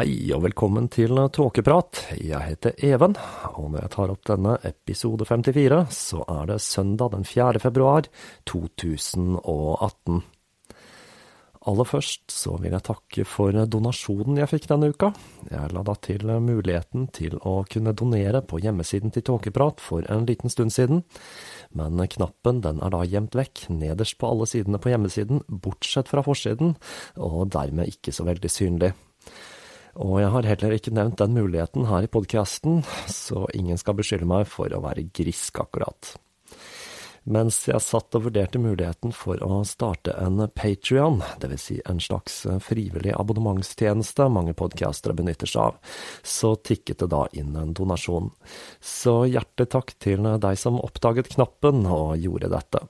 Hei og velkommen til Tåkeprat. Jeg heter Even, og når jeg tar opp denne episode 54, så er det søndag den 4. februar 2018. Aller først så vil jeg takke for donasjonen jeg fikk denne uka. Jeg la da til muligheten til å kunne donere på hjemmesiden til Tåkeprat for en liten stund siden, men knappen den er da gjemt vekk nederst på alle sidene på hjemmesiden, bortsett fra forsiden, og dermed ikke så veldig synlig. Og jeg har heller ikke nevnt den muligheten her i podkasten, så ingen skal beskylde meg for å være grisk, akkurat. Mens jeg satt og vurderte muligheten for å starte en Patrion, dvs. Si en slags frivillig abonnementstjeneste mange podkastere benytter seg av, så tikket det da inn en donasjon. Så hjertelig takk til deg som oppdaget knappen og gjorde dette.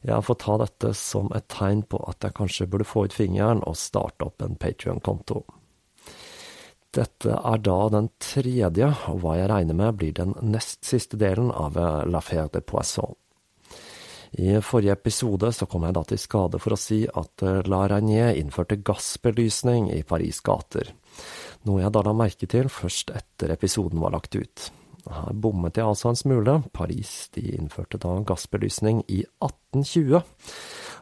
Jeg får ta dette som et tegn på at jeg kanskje burde få ut fingeren og starte opp en Patrion-konto. Dette er da den tredje, og hva jeg regner med blir den nest siste delen av La Faire de Poisson. I forrige episode så kom jeg da til skade for å si at La Reynier innførte gassbelysning i Paris' gater, noe jeg da la merke til først etter episoden var lagt ut. Her bommet jeg altså en smule. Paris de innførte da gassbelysning i 1820.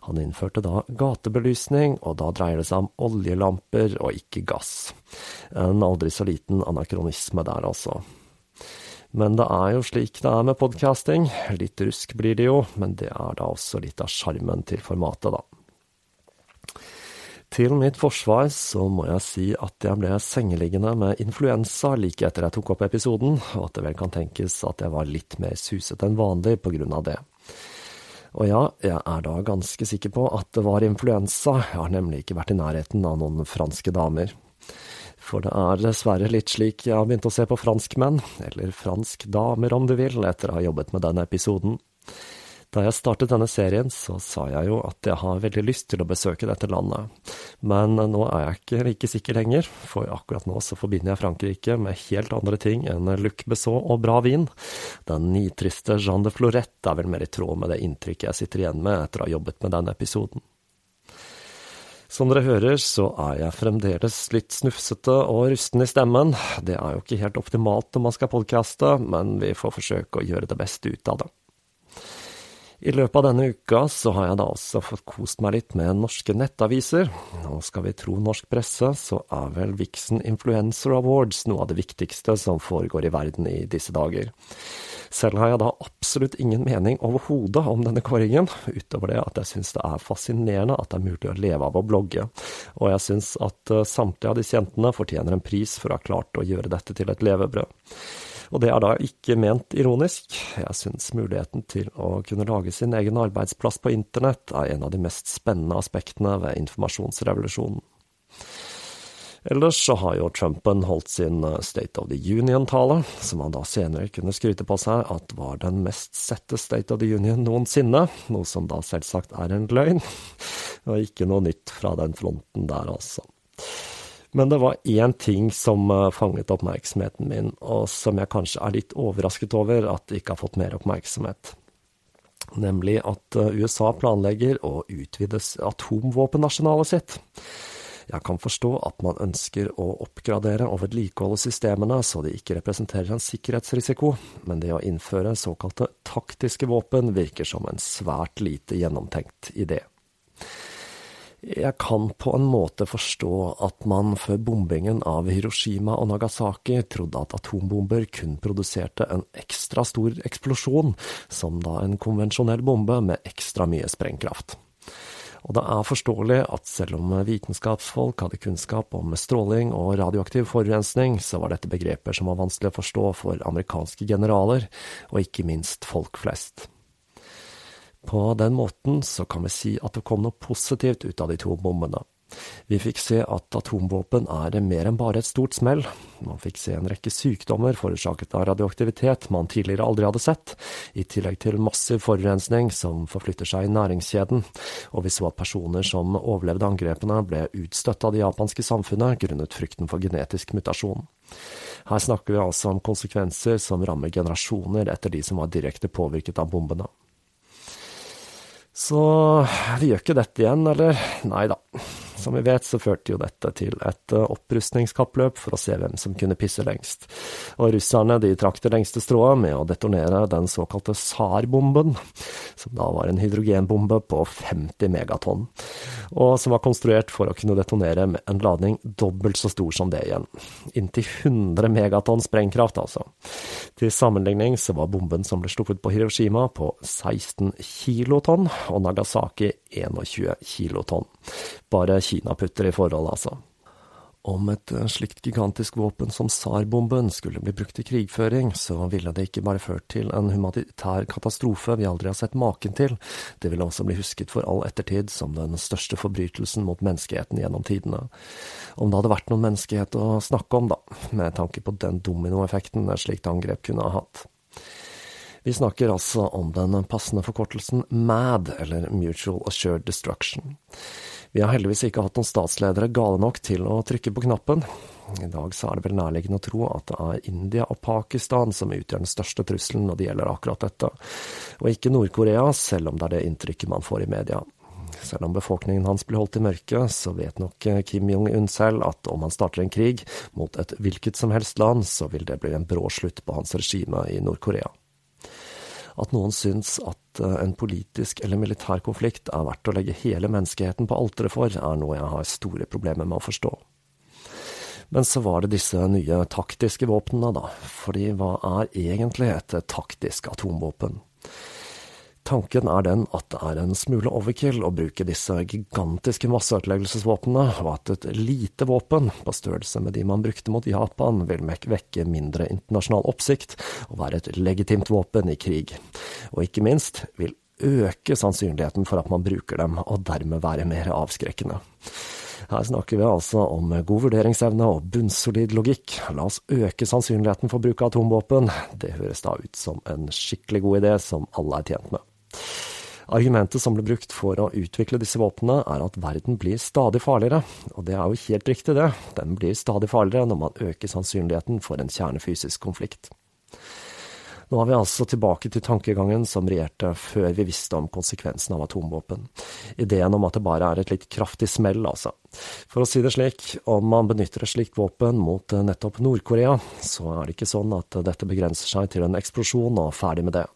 Han innførte da gatebelysning, og da dreier det seg om oljelamper og ikke gass. En aldri så liten anakronisme der, altså. Men det er jo slik det er med podkasting. Litt rusk blir det jo, men det er da også litt av sjarmen til formatet, da. Til mitt forsvar så må jeg si at jeg ble sengeliggende med influensa like etter jeg tok opp episoden, og at det vel kan tenkes at jeg var litt mer suset enn vanlig på grunn av det. Og ja, jeg er da ganske sikker på at det var influensa, jeg har nemlig ikke vært i nærheten av noen franske damer. For det er dessverre litt slik jeg har begynt å se på franskmenn, eller fransk damer om du vil, etter å ha jobbet med denne episoden. Da jeg startet denne serien, så sa jeg jo at jeg har veldig lyst til å besøke dette landet, men nå er jeg ikke like sikker lenger, for akkurat nå så forbinder jeg Frankrike med helt andre ting enn Luc Besson og bra vin. Den nitriste Jean de Florette er vel mer i tråd med det inntrykket jeg sitter igjen med etter å ha jobbet med denne episoden. Som dere hører, så er jeg fremdeles litt snufsete og rusten i stemmen. Det er jo ikke helt optimalt når man skal podkaste, men vi får forsøke å gjøre det beste ut av det. I løpet av denne uka så har jeg da også fått kost meg litt med norske nettaviser, og skal vi tro norsk presse, så er vel Vixen Influencer Awards noe av det viktigste som foregår i verden i disse dager. Selv har jeg da absolutt ingen mening overhodet om denne kåringen, utover det at jeg syns det er fascinerende at det er mulig å leve av å blogge, og jeg syns at eh, samtlige av disse jentene fortjener en pris for å ha klart å gjøre dette til et levebrød. Og det er da ikke ment ironisk. Jeg syns muligheten til å kunne lage sin egen arbeidsplass på internett er en av de mest spennende aspektene ved informasjonsrevolusjonen. Ellers så har jo Trumpen holdt sin eh, State of the Union-tale, som han da senere kunne skryte på seg at var den mest sette State of the Union noensinne, noe som da selvsagt er en løgn, og ikke noe nytt fra den fronten der, altså. Men det var én ting som eh, fanget oppmerksomheten min, og som jeg kanskje er litt overrasket over at det ikke har fått mer oppmerksomhet. Nemlig at eh, USA planlegger å utvide atomvåpenarsenalet sitt. Jeg kan forstå at man ønsker å oppgradere og vedlikeholde systemene så de ikke representerer en sikkerhetsrisiko, men det å innføre såkalte taktiske våpen virker som en svært lite gjennomtenkt idé. Jeg kan på en måte forstå at man før bombingen av Hiroshima og Nagasaki trodde at atombomber kun produserte en ekstra stor eksplosjon, som da en konvensjonell bombe med ekstra mye sprengkraft. Og det er forståelig at selv om vitenskapsfolk hadde kunnskap om stråling og radioaktiv forurensning, så var dette begreper som var vanskelig å forstå for amerikanske generaler, og ikke minst folk flest. På den måten så kan vi si at det kom noe positivt ut av de to bombene. Vi fikk se at atomvåpen er mer enn bare et stort smell. Man fikk se en rekke sykdommer forårsaket av radioaktivitet man tidligere aldri hadde sett, i tillegg til massiv forurensning som forflytter seg i næringskjeden, og vi så at personer som overlevde angrepene ble utstøtt av det japanske samfunnet grunnet frykten for genetisk mutasjon. Her snakker vi altså om konsekvenser som rammer generasjoner etter de som var direkte påvirket av bombene. Så vi gjør ikke dette igjen, eller? Nei da. Som vi vet, så førte jo dette til et eh, opprustningskappløp for å se hvem som kunne pisse lengst. Og russerne de trakk det lengste strået med å detonere den såkalte SAR-bomben, som da var en hydrogenbombe på 50 megatonn, og som var konstruert for å kunne detonere med en ladning dobbelt så stor som det igjen. Inntil 100 megatonn sprengkraft, altså. Til sammenligning så var bomben som ble sluppet på Hiroshima på 16 kilotonn, og Nagasaki 21 kilotonn. Bare Kina putter i forhold, altså. Om et eh, slikt gigantisk våpen som SAR-bomben skulle bli brukt i krigføring, så ville det ikke bare ført til en humanitær katastrofe vi aldri har sett maken til, det ville også bli husket for all ettertid som den største forbrytelsen mot menneskeheten gjennom tidene. Om det hadde vært noen menneskehet å snakke om, da, med tanke på den dominoeffekten et slikt angrep kunne ha hatt. Vi snakker altså om den passende forkortelsen MAD, eller Mutual Assured Destruction. Vi har heldigvis ikke hatt noen statsledere gale nok til å trykke på knappen. I dag så er det vel nærliggende å tro at det er India og Pakistan som utgjør den største trusselen når det gjelder akkurat dette, og ikke Nord-Korea, selv om det er det inntrykket man får i media. Selv om befolkningen hans blir holdt i mørket, så vet nok Kim Jong-un selv at om han starter en krig mot et hvilket som helst land, så vil det bli en brå slutt på hans regime i Nord-Korea. At noen syns at eh, en politisk eller militær konflikt er verdt å legge hele menneskeheten på alteret for, er noe jeg har store problemer med å forstå. Men så var det disse nye taktiske våpnene, da. Fordi hva er egentlig et taktisk atomvåpen? Tanken er den at det er en smule overkill å bruke disse gigantiske masseødeleggelsesvåpnene, og at et lite våpen, på størrelse med de man brukte mot Japan, vil vekke mindre internasjonal oppsikt og være et legitimt våpen i krig. Og ikke minst vil øke sannsynligheten for at man bruker dem, og dermed være mer avskrekkende. Her snakker vi altså om god vurderingsevne og bunnsolid logikk. La oss øke sannsynligheten for bruk av atomvåpen. Det høres da ut som en skikkelig god idé som alle er tjent med. Argumentet som ble brukt for å utvikle disse våpnene, er at verden blir stadig farligere. Og det er jo helt riktig, det. Den blir stadig farligere når man øker sannsynligheten for en kjernefysisk konflikt. Nå er vi altså tilbake til tankegangen som regjerte før vi visste om konsekvensen av atomvåpen. Ideen om at det bare er et litt kraftig smell, altså. For å si det slik, om man benytter et slikt våpen mot nettopp Nord-Korea, så er det ikke sånn at dette begrenser seg til en eksplosjon og ferdig med det.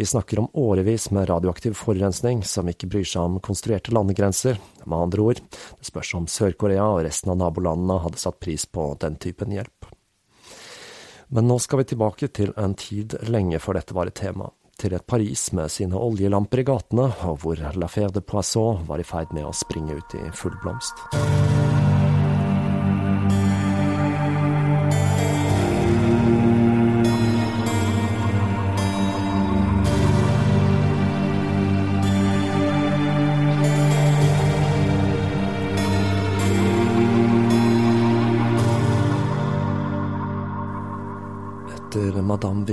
Vi snakker om årevis med radioaktiv forurensning som ikke bryr seg om konstruerte landegrenser. Med andre ord, det spørs om Sør-Korea og resten av nabolandene hadde satt pris på den typen hjelp. Men nå skal vi tilbake til en tid lenge før dette var et tema. Til et Paris med sine oljelamper i gatene, og hvor La Fère Poisson var i ferd med å springe ut i full blomst.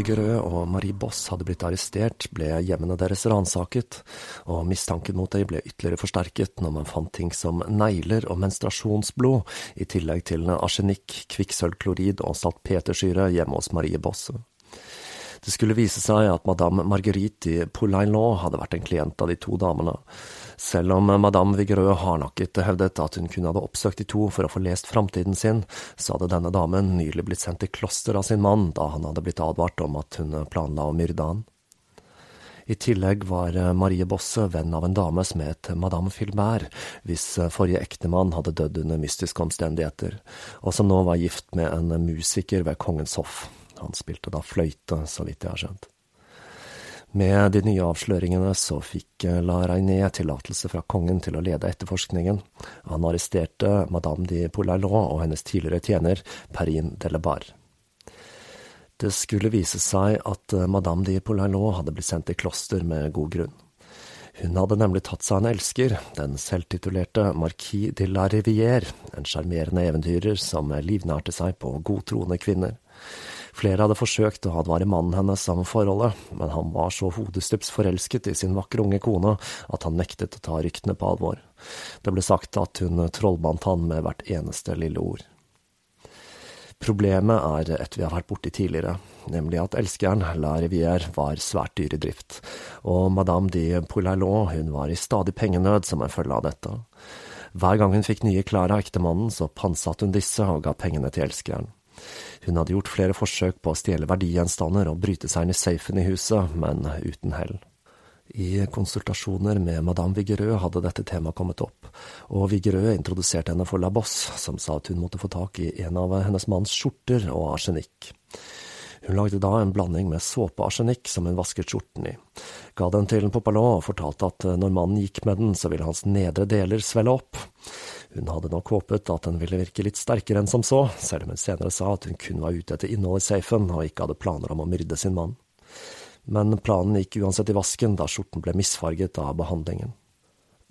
Madame og Marie Boss hadde blitt arrestert, ble hjemmene deres ransaket, og mistanken mot dem ble ytterligere forsterket når man fant ting som negler og menstruasjonsblod, i tillegg til arsenikk, kvikksølvklorid og saltpetersyre hjemme hos Marie Boss. Det skulle vise seg at madame Marguerite Poulainlot hadde vært en klient av de to damene, selv om madame Vigreux hardnakket hevdet at hun kun hadde oppsøkt de to for å få lest framtiden sin, så hadde denne damen nylig blitt sendt til kloster av sin mann da han hadde blitt advart om at hun planla å myrde han. I tillegg var Marie Bosse venn av en dame som het madame Filbert, hvis forrige ektemann hadde dødd under mystiske omstendigheter, og som nå var gift med en musiker ved kongens hoff. Han spilte da fløyte, så vidt jeg har skjønt. Med de nye avsløringene så fikk eh, La Reyné tillatelse fra kongen til å lede etterforskningen. Han arresterte madame de Poulaillon og hennes tidligere tjener Perrine Barre. Det skulle vise seg at eh, madame de Poulaillon hadde blitt sendt i kloster med god grunn. Hun hadde nemlig tatt seg en elsker, den selvtitulerte Marquis de la Rivière, en sjarmerende eventyrer som livnærte seg på godtroende kvinner. Flere hadde forsøkt å advare mannen hennes om forholdet, men han var så hodestups forelsket i sin vakre unge kone at han nektet å ta ryktene på alvor. Det ble sagt at hun trollbandt han med hvert eneste lille ord. Problemet er et vi har vært borti tidligere, nemlig at elskeren, La Rivière, var svært dyr i drift, og madame de Poulaillon hun var i stadig pengenød som en følge av dette. Hver gang hun fikk nye klær av ektemannen, så pantsatte hun disse og ga pengene til elskeren. Hun hadde gjort flere forsøk på å stjele verdigjenstander og bryte seg inn i safen i huset, men uten hell. I konsultasjoner med madame Vigerø hadde dette temaet kommet opp, og Vigerø introduserte henne for La Boss, som sa at hun måtte få tak i en av hennes manns skjorter og arsenikk. Hun lagde da en blanding med såpearsenikk som hun vasket skjorten i, ga den til Popalon og fortalte at når mannen gikk med den, så ville hans nedre deler svelle opp. Hun hadde nok håpet at den ville virke litt sterkere enn som så, selv om hun senere sa at hun kun var ute etter innholdet i safen og ikke hadde planer om å myrde sin mann. Men planen gikk uansett i vasken da skjorten ble misfarget av behandlingen.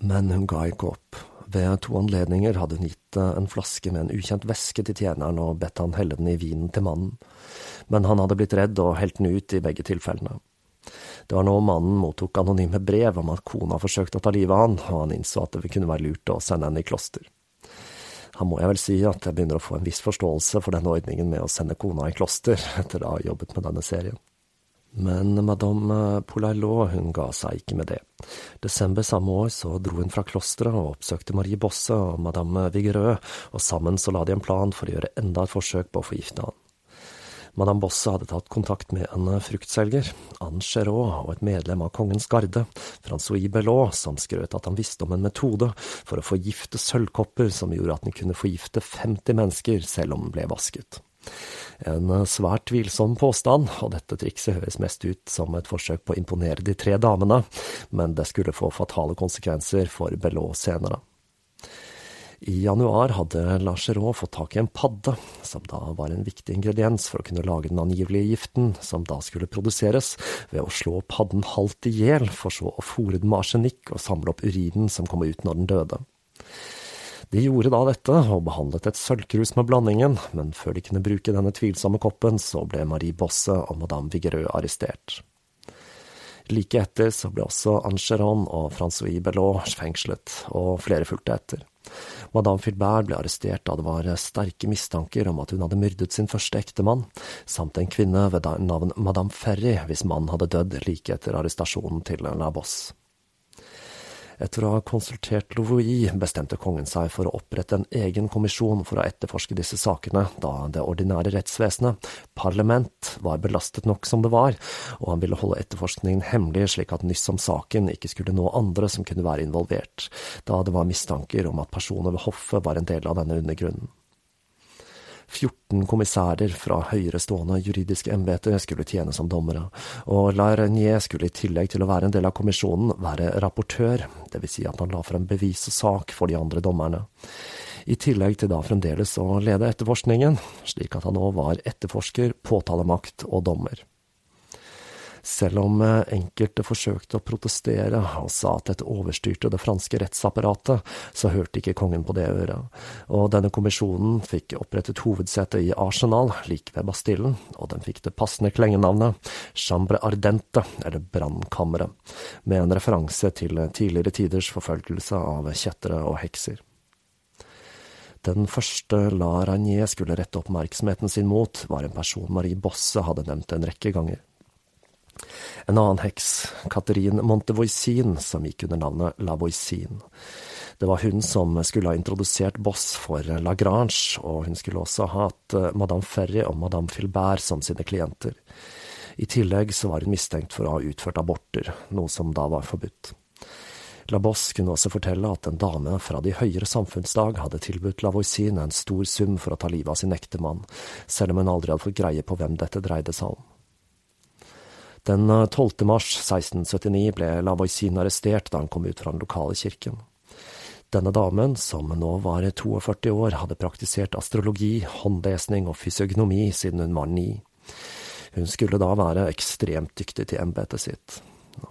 Men hun ga ikke opp. Ved to anledninger hadde hun gitt en flaske med en ukjent væske til tjeneren og bedt han helle den i vinen til mannen, men han hadde blitt redd og helt den ut i begge tilfellene. Det var nå mannen mottok anonyme brev om at kona forsøkte å ta livet av han, og han innså at det kunne være lurt å sende henne i kloster. Han må jeg vel si at jeg begynner å få en viss forståelse for denne ordningen med å sende kona i kloster, etter å ha jobbet med denne serien. Men madame Poulaillot hun ga seg ikke med det. Desember samme år så dro hun fra klosteret og oppsøkte Marie Bosse og madame Vigerøe, og sammen så la de en plan for å gjøre enda et forsøk på å forgifte han. Madame Bosse hadde tatt kontakt med en fruktselger, Anne Cherot, og et medlem av kongens garde, Francois Bellot, som skrøt at han visste om en metode for å forgifte sølvkopper som gjorde at den kunne forgifte 50 mennesker selv om den ble vasket. En svært tvilsom påstand, og dette trikset høres mest ut som et forsøk på å imponere de tre damene, men det skulle få fatale konsekvenser for Bellot senere. I januar hadde Langeron fått tak i en padde, som da var en viktig ingrediens for å kunne lage den angivelige giften, som da skulle produseres ved å slå padden halvt i hjel, for så å fòre den med arsenikk og samle opp urinen som kom ut når den døde. De gjorde da dette, og behandlet et sølvkrus med blandingen, men før de kunne bruke denne tvilsomme koppen, så ble Marie Bosse og madame Vigerø arrestert. Like etter så ble også Angeron og Francois Bellot fengslet, og flere fulgte etter. Madame Filbert ble arrestert da det var sterke mistanker om at hun hadde myrdet sin første ektemann, samt en kvinne ved navn Madame Ferry hvis mannen hadde dødd like etter arrestasjonen til La Bosse. Etter å ha konsultert Louis bestemte kongen seg for å opprette en egen kommisjon for å etterforske disse sakene, da det ordinære rettsvesenet, parlament, var belastet nok som det var, og han ville holde etterforskningen hemmelig slik at nyss om saken ikke skulle nå andre som kunne være involvert, da det var mistanker om at personer ved hoffet var en del av denne undergrunnen. 14 kommissærer fra høyerestående juridiske embeter skulle tjene som dommere, og La Renier skulle i tillegg til å være en del av kommisjonen være rapportør, vil si at han la frem bevis og sak for de andre dommerne. I tillegg til da fremdeles å lede etterforskningen, slik at han nå var etterforsker, påtalemakt og dommer. Selv om eh, enkelte forsøkte å protestere og sa at dette overstyrte det franske rettsapparatet, så hørte ikke kongen på det øret, og denne kommisjonen fikk opprettet hovedsete i Arsenal, like ved Bastillen, og den fikk det passende klengenavnet Chambre Ardente, eller Brannkammeret, med en referanse til tidligere tiders forfølgelse av kjettere og hekser. Den første La Ragnier skulle rette oppmerksomheten sin mot, var en person Marie Bosse hadde nevnt en rekke ganger. En annen heks, Catherine Montevoisin, som gikk under navnet La Voisin. Det var hun som skulle ha introdusert Boss for Lagrange, og hun skulle også ha hatt eh, Madame Ferry og Madame Filbert som sine klienter. I tillegg så var hun mistenkt for å ha utført aborter, noe som da var forbudt. La Boss kunne også fortelle at en dame fra de høyere samfunnsdag hadde tilbudt Lavoisin en stor sum for å ta livet av sin ektemann, selv om hun aldri hadde fått greie på hvem dette dreide seg om. Den 12. Eh, mars 1679 ble Lavoisin arrestert da han kom ut fra den lokale kirken. Denne damen, som nå var 42 år, hadde praktisert astrologi, håndlesning og fysiognomi siden hun var ni. Hun skulle da være ekstremt dyktig til embetet sitt.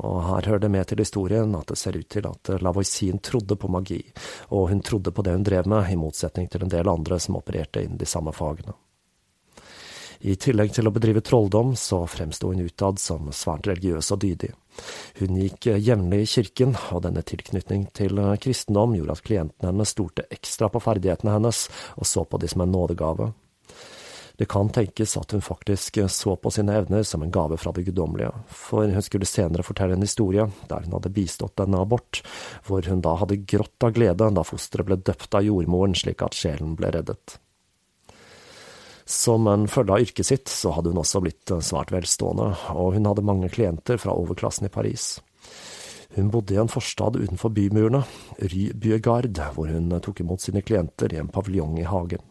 Og her hører det med til historien at det ser ut til at Lavoisin trodde på magi, og hun trodde på det hun drev med, i motsetning til en del andre som opererte innen de samme fagene. I tillegg til å bedrive trolldom, så fremsto hun utad som svært religiøs og dydig. Hun gikk jevnlig i kirken, og denne tilknytning til kristendom gjorde at klientene hennes stolte ekstra på ferdighetene hennes, og så på de som en nådegave. Det kan tenkes at hun faktisk så på sine evner som en gave fra det guddommelige, for hun skulle senere fortelle en historie der hun hadde bistått en abort, hvor hun da hadde grått av glede da fosteret ble døpt av jordmoren slik at sjelen ble reddet. Som en følge av yrket sitt, så hadde hun også blitt svært velstående, og hun hadde mange klienter fra overklassen i Paris. Hun bodde i en forstad utenfor bymurene, Ry Byegard, hvor hun tok imot sine klienter i en paviljong i hagen.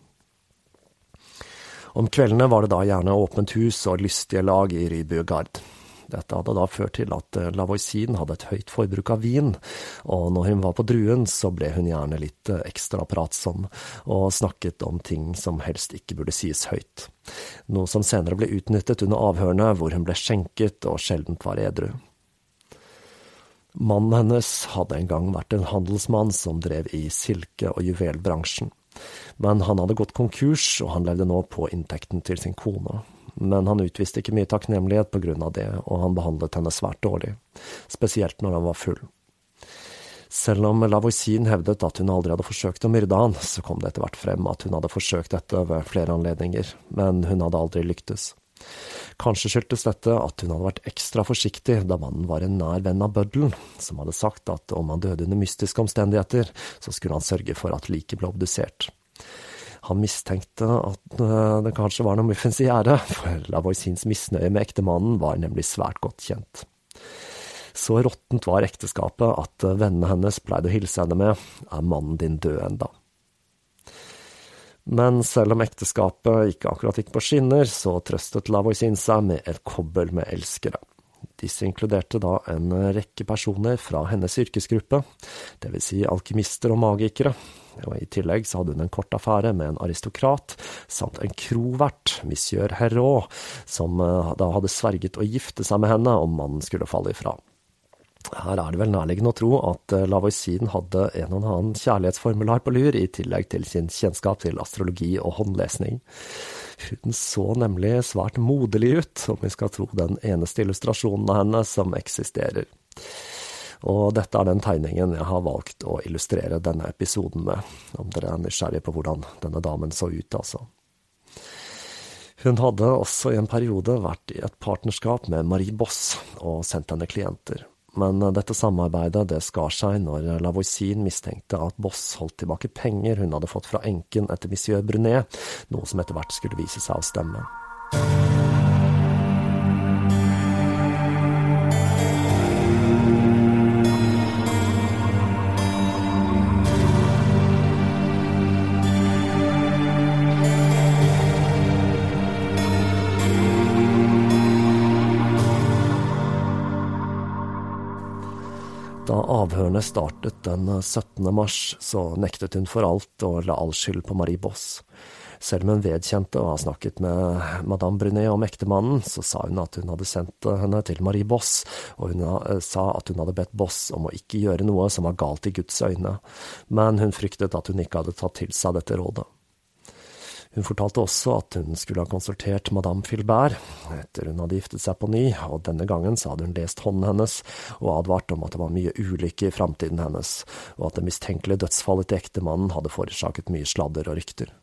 Om kveldene var det da gjerne åpent hus og lystige lag i Rybugard. Dette hadde da ført til at eh, Lavoisin hadde et høyt forbruk av vin, og når hun var på druen, så ble hun gjerne litt eh, ekstra pratsom, og snakket om ting som helst ikke burde sies høyt. Noe som senere ble utnyttet under avhørene, hvor hun ble skjenket og sjeldent var edru. Mannen hennes hadde en gang vært en handelsmann som drev i silke- og juvelbransjen. Men han hadde gått konkurs, og han levde nå på inntekten til sin kone. Men han utviste ikke mye takknemlighet på grunn av det, og han behandlet henne svært dårlig, spesielt når han var full. Selv om Lavoisin hevdet at hun aldri hadde forsøkt å myrde han, så kom det etter hvert frem at hun hadde forsøkt dette ved flere anledninger, men hun hadde aldri lyktes. Kanskje skyldtes dette at hun hadde vært ekstra forsiktig da mannen var en nær venn av bøddelen, som hadde sagt at om han døde under mystiske omstendigheter, så skulle han sørge for at liket ble obdusert. Han mistenkte at eh, det kanskje var noe muffens i gjære, for Lavoisins misnøye med ektemannen var nemlig svært godt kjent. Så råttent var ekteskapet at vennene hennes pleide å hilse henne med er mannen din død enda? Men selv om ekteskapet ikke akkurat gikk på skinner, så trøstet Lavoisin seg med et kobbel med elskere. Disse inkluderte da en rekke personer fra hennes yrkesgruppe, vil si alkymister og magikere, og i tillegg så hadde hun en kort affære med en aristokrat, samt en krovert, monsieur Herrault, som eh, da hadde sverget å gifte seg med henne om mannen skulle falle ifra. Her er det vel nærliggende å tro at eh, Lavoisin hadde en og annen kjærlighetsformular på lur, i tillegg til sin kjennskap til astrologi og håndlesning. Hun så nemlig svært moderlig ut, om vi skal tro den eneste illustrasjonen av henne som eksisterer. Og dette er den tegningen jeg har valgt å illustrere denne episoden med, om dere er nysgjerrige på hvordan denne damen så ut, altså. Hun hadde også i en periode vært i et partnerskap med Marie Boss og sendt henne klienter. Men dette samarbeidet det skar seg når Lavoisin mistenkte at Boss holdt tilbake penger hun hadde fått fra enken etter monsieur Brunet, noe som etter hvert skulle vise seg å stemme. Avhørene startet den 17. mars, så nektet hun for alt og la all skyld på Marie Boss. Selv om hun vedkjente å ha snakket med madame Brunet om ektemannen, så sa hun at hun hadde sendt henne til Marie Boss, og hun eh, sa at hun hadde bedt Boss om å ikke gjøre noe som var galt i Guds øyne, men hun fryktet at hun ikke hadde tatt til seg dette rådet. Hun fortalte også at hun skulle ha konsultert madame Filbert etter hun hadde giftet seg på ny, og denne gangen så hadde hun lest hånden hennes og advart om at det var mye ulykke i framtiden hennes, og at det mistenkelige dødsfallet til ektemannen hadde forårsaket mye sladder og rykter.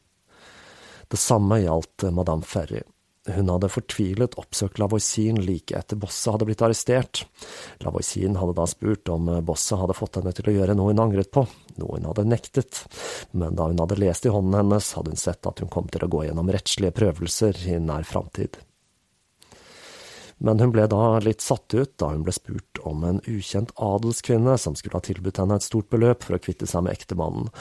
Det samme gjaldt madame Ferry. Hun hadde fortvilet oppsøkt Lavoisin like etter Bosse hadde blitt arrestert. Lavoisin hadde da spurt om Bosse hadde fått henne til å gjøre noe hun angret på, noe hun hadde nektet, men da hun hadde lest i hånden hennes, hadde hun sett at hun kom til å gå gjennom rettslige prøvelser i nær framtid men hun ble da litt satt ut da hun ble spurt om en ukjent adelskvinne som skulle ha tilbudt henne et stort beløp for å kvitte seg med ektemannen,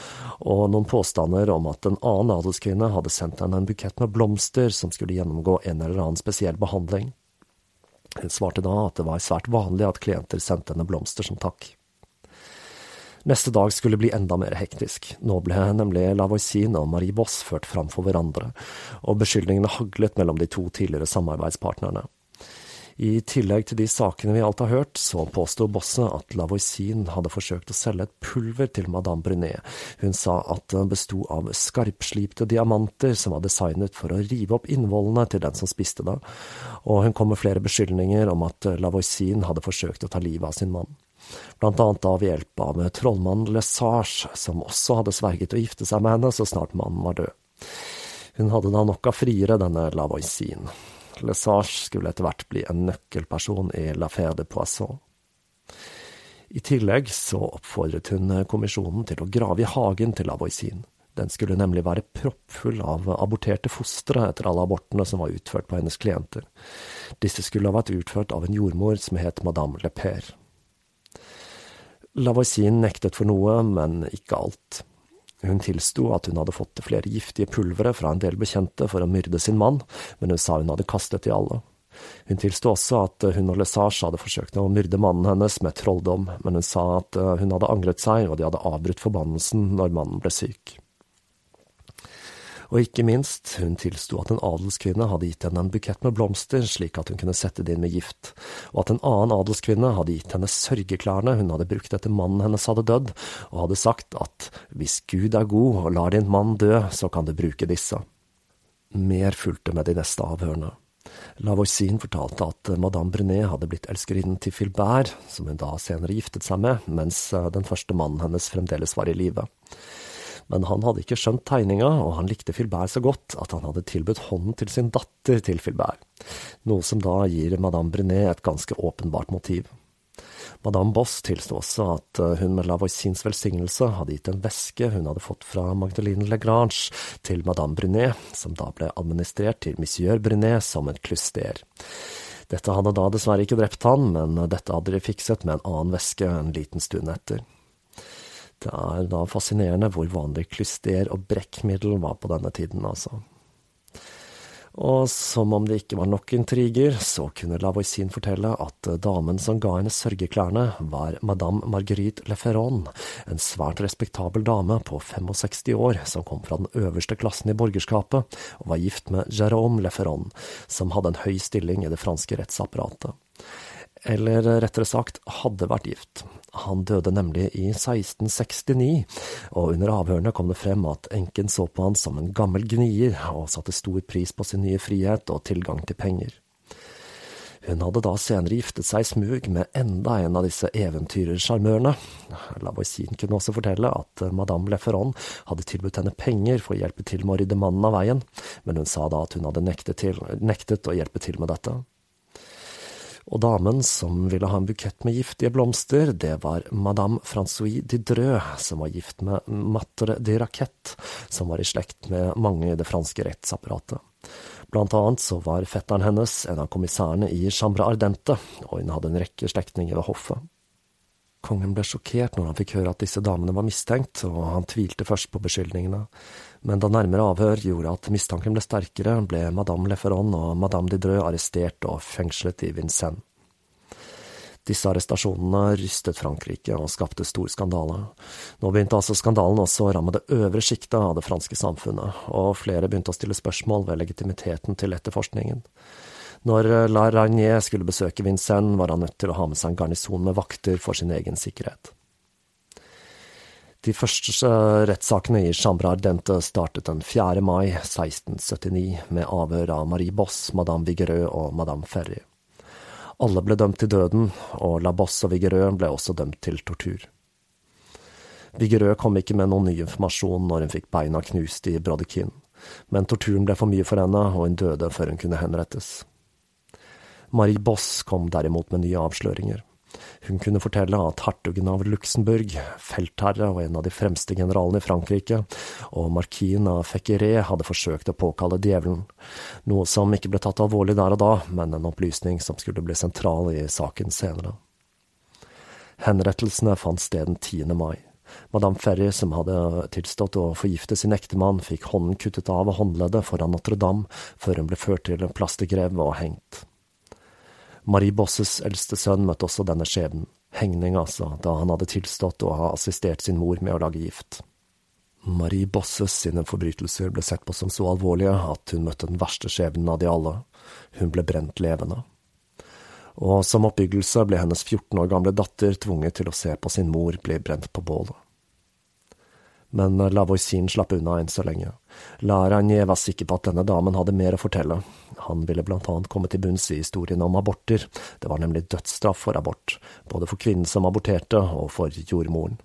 og noen påstander om at en annen adelskvinne hadde sendt henne en bukett med blomster som skulle gjennomgå en eller annen spesiell behandling. Hun svarte da at det var svært vanlig at klienter sendte henne blomster som takk. Neste dag skulle bli enda mer hektisk. Nå ble nemlig Lavoisin og Marie Boss ført fram for hverandre, og beskyldningene haglet mellom de to tidligere samarbeidspartnerne. I tillegg til de sakene vi alt har hørt, så påsto bosset at Lavoisin hadde forsøkt å selge et pulver til madame Brunet. Hun sa at det besto av skarpslipte diamanter som var designet for å rive opp innvollene til den som spiste det, og hun kom med flere beskyldninger om at Lavoisin hadde forsøkt å ta livet av sin mann. Blant annet ved hjelp av trollmannen Lesage, som også hadde sverget å gifte seg med henne så snart mannen var død. Hun hadde da nok av friere, denne Lavoisin. Lesage skulle etter hvert bli en nøkkelperson i L'affaire de Poisson. I tillegg så oppfordret hun kommisjonen til å grave i hagen til Lavoisin. Den skulle nemlig være proppfull av aborterte fostre etter alle abortene som var utført på hennes klienter. Disse skulle ha vært utført av en jordmor som het madame Le Père. Lavoisin nektet for noe, men ikke alt. Hun tilsto at hun hadde fått flere giftige pulvere fra en del bekjente for å myrde sin mann, men hun sa hun hadde kastet de alle. Hun tilsto også at hun og Lesage hadde forsøkt å myrde mannen hennes med trolldom, men hun sa at hun hadde angret seg, og de hadde avbrutt forbannelsen når mannen ble syk. Og ikke minst, hun tilsto at en adelskvinne hadde gitt henne en bukett med blomster slik at hun kunne sette det inn med gift, og at en annen adelskvinne hadde gitt henne sørgeklærne hun hadde brukt etter mannen hennes hadde dødd, og hadde sagt at hvis Gud er god og lar din mann dø, så kan du bruke disse. Mer fulgte med de neste avhørene. Lavoisin fortalte at madame Brunet hadde blitt elskerinnen til Filbert, som hun da senere giftet seg med, mens den første mannen hennes fremdeles var i live men han hadde ikke skjønt tegninga, og han likte Filbert så godt at han hadde tilbudt hånden til sin datter til Filbert, noe som da gir madame Brenet et ganske åpenbart motiv. Madame Boss tilsto også at eh, hun med Lavoisins velsignelse hadde gitt en veske hun hadde fått fra Magdalene Legrange til madame Brunet, som da ble administrert til monsieur Brunet som et klyster. Dette hadde da dessverre ikke drept han, men dette hadde de fikset med en annen veske en liten stund etter. Det er da fascinerende hvor vanlig klyster og brekkmiddel var på denne tiden, altså. Og som om det ikke var nok intriger, så kunne Lavoisin fortelle at damen som ga henne sørgeklærne, var madame Marguerite Leferon, en svært respektabel dame på 65 år som kom fra den øverste klassen i borgerskapet, og var gift med Jérôme Leferon, som hadde en høy stilling i det franske rettsapparatet eller rettere sagt hadde vært gift. Han døde nemlig i 1669, og under avhørene kom det frem at enken så på han som en gammel gnier, og satte stor pris på sin nye frihet og tilgang til penger. Hun hadde da senere giftet seg i smug med enda en av disse eventyrersjarmørene. Lavoisin kunne også fortelle at madame Leferon hadde tilbudt henne penger for å hjelpe til med å rydde mannen av veien, men hun sa da at hun hadde nektet, til, nektet å hjelpe til med dette og damen som ville ha en bukett med giftige blomster, det var madame Francois Didreux, som var gift med Matre de Raquette, som var i slekt med mange i det franske rettsapparatet. Blant annet så var fetteren hennes en av kommissærene i Chambre Ardente, og hun hadde en rekke slektninger ved hoffet. Kongen ble sjokkert når han fikk høre at disse damene var mistenkt, og han tvilte først på beskyldningene, men da nærmere avhør gjorde at mistanken ble sterkere, ble madame Leferon og madame Didreux arrestert og fengslet i Vincennes. Disse arrestasjonene rystet Frankrike og skapte stor skandale. Nå begynte altså skandalen også å ramme det øvre sjiktet av det franske samfunnet, og flere begynte å stille spørsmål ved legitimiteten til etterforskningen. Når La Ragnier skulle besøke Vincennes, var han nødt til å ha med seg en garnison med vakter for sin egen sikkerhet. De første rettssakene i Chambre Ardente startet den 4. mai 1679 med avhør av Marie Boss, madame Vigerø og madame Ferry. Alle ble dømt til døden, og La Boss og Vigerø ble også dømt til tortur. Vigerø kom ikke med noen ny informasjon når hun fikk beina knust i Brodekin, men torturen ble for mye for henne, og hun døde før hun kunne henrettes. Marie Boss kom derimot med nye avsløringer. Hun kunne fortelle at hertugen av Luxembourg, feltherre og en av de fremste generalene i Frankrike, og markien av Fekkeré hadde forsøkt å påkalle djevelen, noe som ikke ble tatt alvorlig der og da, men en opplysning som skulle bli sentral i saken senere. Henrettelsene fant sted den 10. mai. Madame Ferry, som hadde tilstått å forgifte sin ektemann, fikk hånden kuttet av håndleddet foran Notre-Dame før hun ble ført til en plastergrev og hengt. Marie Bosses eldste sønn møtte også denne skjebnen, hengning altså, da han hadde tilstått å ha assistert sin mor med å lage gift. Marie Bosses sine forbrytelser ble sett på som så alvorlige at hun møtte den verste skjebnen av de alle, hun ble brent levende. Og som oppbyggelse ble hennes 14 år gamle datter tvunget til å se på sin mor bli brent på bålet men Lavoisin slapp unna enn så lenge. Laragné var sikker på at denne damen hadde mer å fortelle. Han ville blant annet komme til bunns i historien om aborter, det var nemlig dødsstraff for abort, både for kvinnen som aborterte og for jordmoren.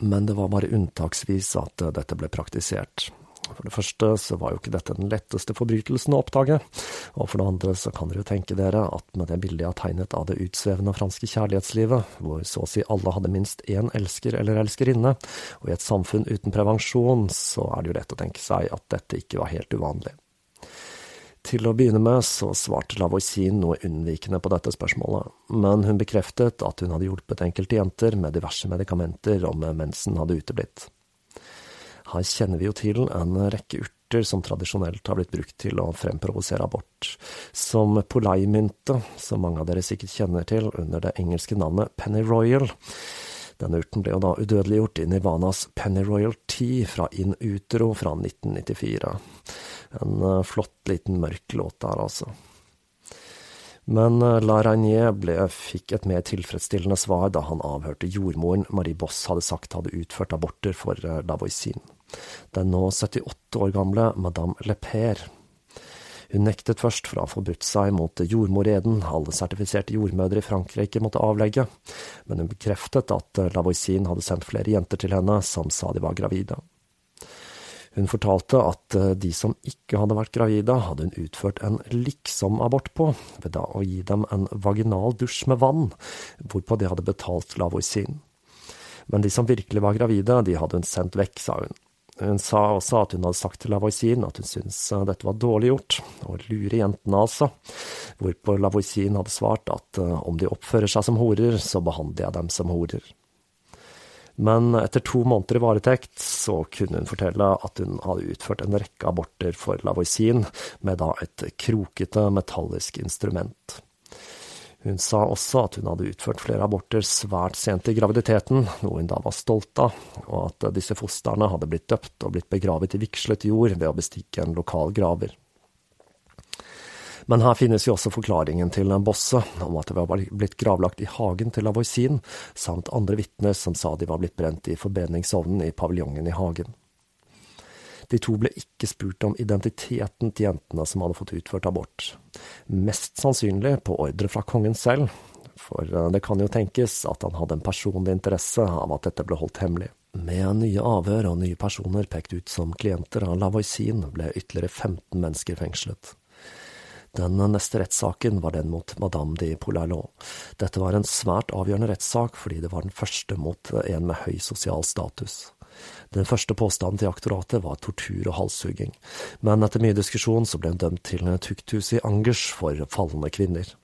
Men det var bare unntaksvis at dette ble praktisert. For det første så var jo ikke dette den letteste forbrytelsen å oppdage, og for det andre så kan dere jo tenke dere at med det bildet jeg har tegnet av det utsvevende franske kjærlighetslivet, hvor så å si alle hadde minst én elsker eller elskerinne, og i et samfunn uten prevensjon, så er det jo lett å tenke seg at dette ikke var helt uvanlig. Til å begynne med så svarte Lavoisin noe unnvikende på dette spørsmålet, men hun bekreftet at hun hadde hjulpet enkelte jenter med diverse medikamenter om mensen hadde uteblitt. Her kjenner vi jo til en rekke urter som tradisjonelt har blitt brukt til å fremprovosere abort, som poleimynte, som mange av dere sikkert kjenner til under det engelske navnet Penny Royal. Denne urten ble jo da udødeliggjort i Nirvanas Penny Royal Tea fra In Utero fra 1994. En eh, flott liten mørk låt der, altså. Men eh, La Reinier fikk et mer tilfredsstillende svar da han avhørte jordmoren Marie Boss hadde sagt hadde utført aborter for eh, Lavoisin den nå 78 år gamle madame Lepere. Hun nektet først for å ha forbrutt seg mot jordmoreden alle sertifiserte jordmødre i Frankrike måtte avlegge, men hun bekreftet at Lavoisin hadde sendt flere jenter til henne som sa de var gravide. Hun fortalte at de som ikke hadde vært gravide, hadde hun utført en liksom-abort på, ved da å gi dem en vaginal dusj med vann, hvorpå de hadde betalt Lavoisin. Men de som virkelig var gravide, de hadde hun sendt vekk, sa hun. Hun sa også at hun hadde sagt til Lavoisin at hun syntes eh, dette var dårlig gjort, å lure jentene altså, hvorpå Lavoisin hadde svart at eh, om de oppfører seg som horer, så behandler jeg dem som horer. Men etter to måneder i varetekt så kunne hun fortelle at hun hadde utført en rekke aborter for Lavoisin med da et krokete metallisk instrument. Hun sa også at hun hadde utført flere aborter svært sent i graviditeten, noe hun da var stolt av, og at disse fostrene hadde blitt døpt og blitt begravet i vigslet jord ved å bestikke en lokal graver. Men her finnes jo også forklaringen til Bosse, om at det var blitt gravlagt i hagen til Lavoisin, samt andre vitner som sa de var blitt brent i forbedringsovnen i paviljongen i hagen. De to ble ikke spurt om identiteten til jentene som hadde fått utført abort. Mest sannsynlig på ordre fra kongen selv, for eh, det kan jo tenkes at han hadde en personlig interesse av at dette ble holdt hemmelig. Med nye avhør og nye personer pekt ut som klienter av Lavoisin, ble ytterligere 15 mennesker fengslet. Den neste rettssaken var den mot Madame de Polalot. Dette var en svært avgjørende rettssak fordi det var den første mot en med høy sosial status. Den første påstanden til aktoratet var tortur og halshugging, men etter mye diskusjon så ble hun dømt til tukthus i Angers for falne kvinner.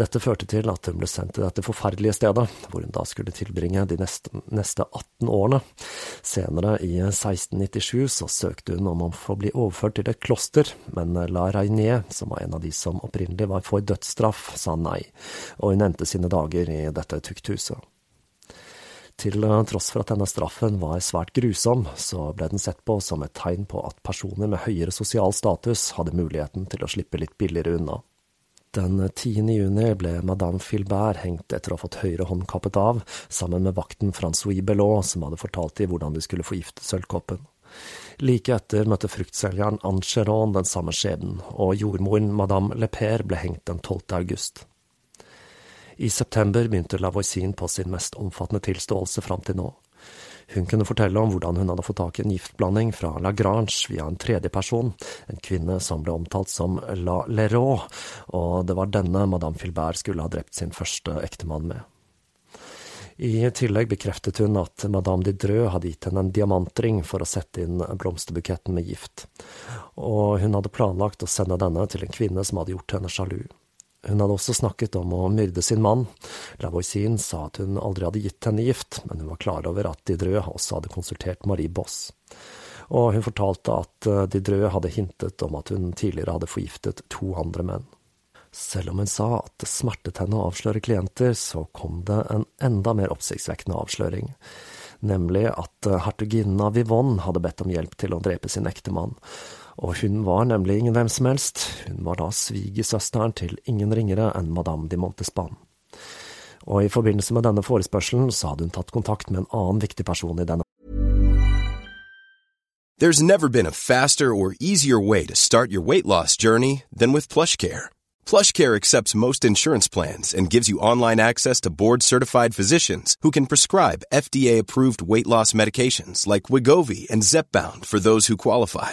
Dette førte til at hun ble sendt til dette forferdelige stedet, hvor hun da skulle tilbringe de neste, neste 18 årene. Senere, i 1697, så søkte hun om å få bli overført til et kloster, men La Reinier, som var en av de som opprinnelig var for dødsstraff, sa nei, og hun endte sine dager i dette tukthuset. Til tross for at denne straffen var svært grusom, så ble den sett på som et tegn på at personer med høyere sosial status hadde muligheten til å slippe litt billigere unna. Den 10. juni ble madame Filbert hengt etter å ha fått høyre hånd kappet av, sammen med vakten Francois Bellot, som hadde fortalt dem hvordan de skulle forgifte sølvkoppen. Like etter møtte fruktselgeren Angeron den samme skjebnen, og jordmoren madame Leper ble hengt den 12. august. I september begynte Lavoisin på sin mest omfattende tilståelse fram til nå. Hun kunne fortelle om hvordan hun hadde fått tak i en giftblanding fra Lagrange via en tredjeperson, en kvinne som ble omtalt som La Leroux, og det var denne madame Filbert skulle ha drept sin første ektemann med. I tillegg bekreftet hun at madame Didrø hadde gitt henne en diamantring for å sette inn blomsterbuketten med gift, og hun hadde planlagt å sende denne til en kvinne som hadde gjort henne sjalu. Hun hadde også snakket om å myrde sin mann. Lavoisin sa at hun aldri hadde gitt henne gift, men hun var klar over at Didrø også hadde konsultert Marie Boss. Og hun fortalte at Didrø hadde hintet om at hun tidligere hadde forgiftet to andre menn. Selv om hun sa at det smertet henne å avsløre klienter, så kom det en enda mer oppsiktsvekkende avsløring nemlig at eh, hertuginnen av Vivonne hadde bedt om hjelp til å drepe sin ektemann, og hun var nemlig ingen hvem som helst, hun var da svigersøsteren til ingen ringere enn madame de Montespan. Og i forbindelse med denne forespørselen så hadde hun tatt kontakt med en annen viktig person i denne There's never been a faster or easier way to start your weight loss journey than with PlushCare. PlushCare accepts most insurance plans and gives you online access to board-certified physicians who can prescribe FDA-approved weight loss medications like Wigovi and Zepbound for those who qualify.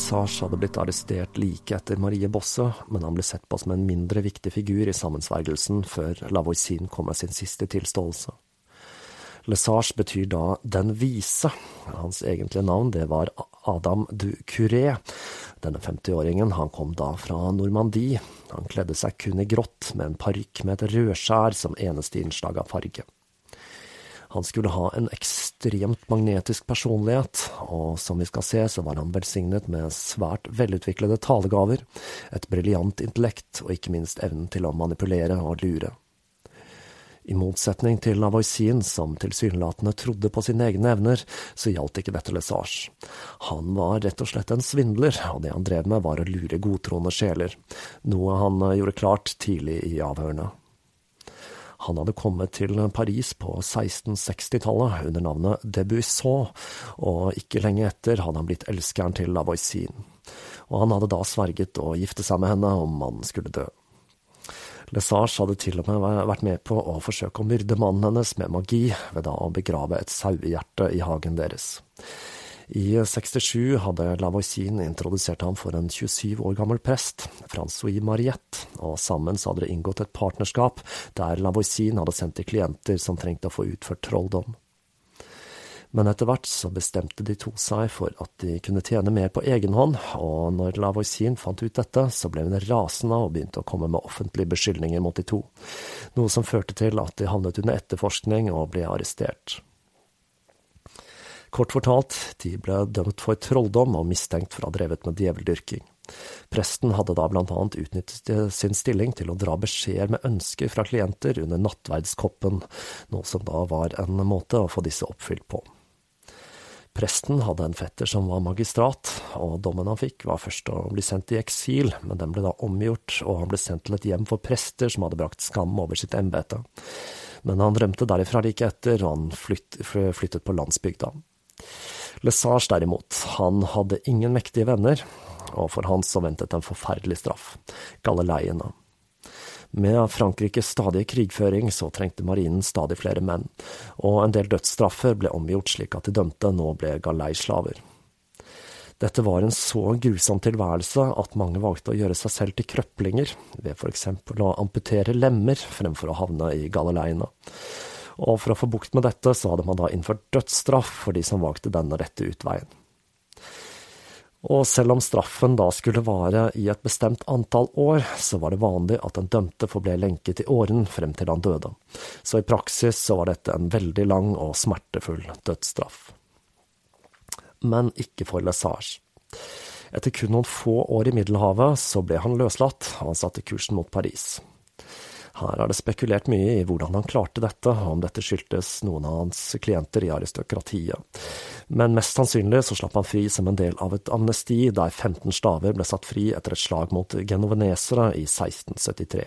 Lesage hadde blitt arrestert like etter Marie Bosse, men han ble sett på som en mindre viktig figur i sammensvergelsen før Lavoisin kom med sin siste tilståelse. Lesage betyr da Den vise. Hans egentlige navn det var Adam du Curé. Denne 50-åringen han kom da fra Normandie. Han kledde seg kun i grått, med en parykk med et rødskjær som eneste innslag av farge. Han skulle ha en ekstremt magnetisk personlighet, og som vi skal se, så var han velsignet med svært velutviklede talegaver, et briljant intellekt og ikke minst evnen til å manipulere og lure. I motsetning til Lavoisin, som tilsynelatende trodde på sine egne evner, så gjaldt ikke dette Lesage. Han var rett og slett en svindler, og det han drev med var å lure godtroende sjeler, noe han gjorde klart tidlig i avhørene. Han hadde kommet til Paris på 1660-tallet under navnet Debuisson, og ikke lenge etter hadde han blitt elskeren til Lavoisin. Og han hadde da sverget å gifte seg med henne om mannen skulle dø. Lesage hadde til og med vært med på å forsøke å myrde mannen hennes med magi, ved da å begrave et sauehjerte i hagen deres. I 67 hadde Lavoisin introdusert ham for en 27 år gammel prest, Francois Mariette, og sammen hadde det inngått et partnerskap der Lavoisin hadde sendt til klienter som trengte å få utført trolldom. Men etter hvert så bestemte de to seg for at de kunne tjene mer på egen hånd, og når Lavoisin fant ut dette, så ble hun rasende og begynte å komme med offentlige beskyldninger mot de to, noe som førte til at de havnet under etterforskning og ble arrestert. Kort fortalt, de ble dømt for trolldom og mistenkt for å ha drevet med djeveldyrking. Presten hadde da blant annet utnyttet sin stilling til å dra beskjeder med ønsker fra klienter under nattverdskoppen, noe som da var en måte å få disse oppfylt på. Presten hadde en fetter som var magistrat, og dommen han fikk var først å bli sendt i eksil, men den ble da omgjort, og han ble sendt til et hjem for prester som hadde brakt skam over sitt embete. Men han rømte derifra like etter, og han flytt, flyttet på landsbygda. Lesage derimot, han hadde ingen mektige venner, og for han så ventet en forferdelig straff, Galileiene. Med Frankrikes stadige krigføring så trengte marinen stadig flere menn, og en del dødsstraffer ble omgjort slik at de dømte nå ble galeislaver. Dette var en så grusom tilværelse at mange valgte å gjøre seg selv til krøplinger, ved eksempel å amputere lemmer fremfor å havne i galileiene. Og for å få bukt med dette, så hadde man da innført dødsstraff for de som valgte denne rette utveien. Og selv om straffen da skulle vare i et bestemt antall år, så var det vanlig at den dømte forble lenket i åren frem til han døde. Så i praksis så var dette en veldig lang og smertefull dødsstraff. Men ikke for Lesage. Etter kun noen få år i Middelhavet så ble han løslatt, og han satte kursen mot Paris. Her er det spekulert mye i hvordan han klarte dette, og om dette skyldtes noen av hans klienter i aristokratiet. Men mest sannsynlig så slapp han fri som en del av et amnesti, der 15 staver ble satt fri etter et slag mot genovenesere i 1673.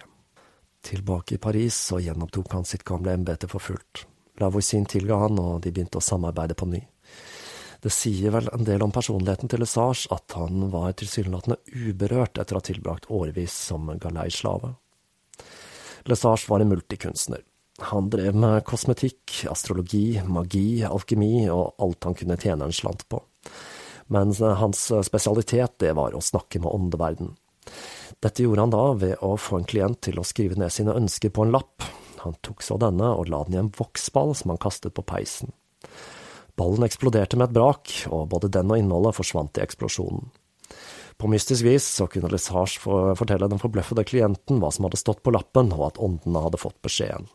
Tilbake i Paris så gjenopptok han sitt gamle embete for fullt. Lavoisin tilga han, og de begynte å samarbeide på ny. Det sier vel en del om personligheten til Lesage at han var tilsynelatende uberørt etter å ha tilbrakt årevis som galeislave. Lesage var en multikunstner. Han drev med kosmetikk, astrologi, magi, alkemi og alt han kunne tjene en slant på. Men hans spesialitet, det var å snakke med åndeverden. Dette gjorde han da ved å få en klient til å skrive ned sine ønsker på en lapp. Han tok så denne og la den i en voksball som han kastet på peisen. Ballen eksploderte med et brak, og både den og innholdet forsvant i eksplosjonen. På mystisk vis så kunne Lesage fortelle den forbløffede klienten hva som hadde stått på lappen, og at åndene hadde fått beskjeden.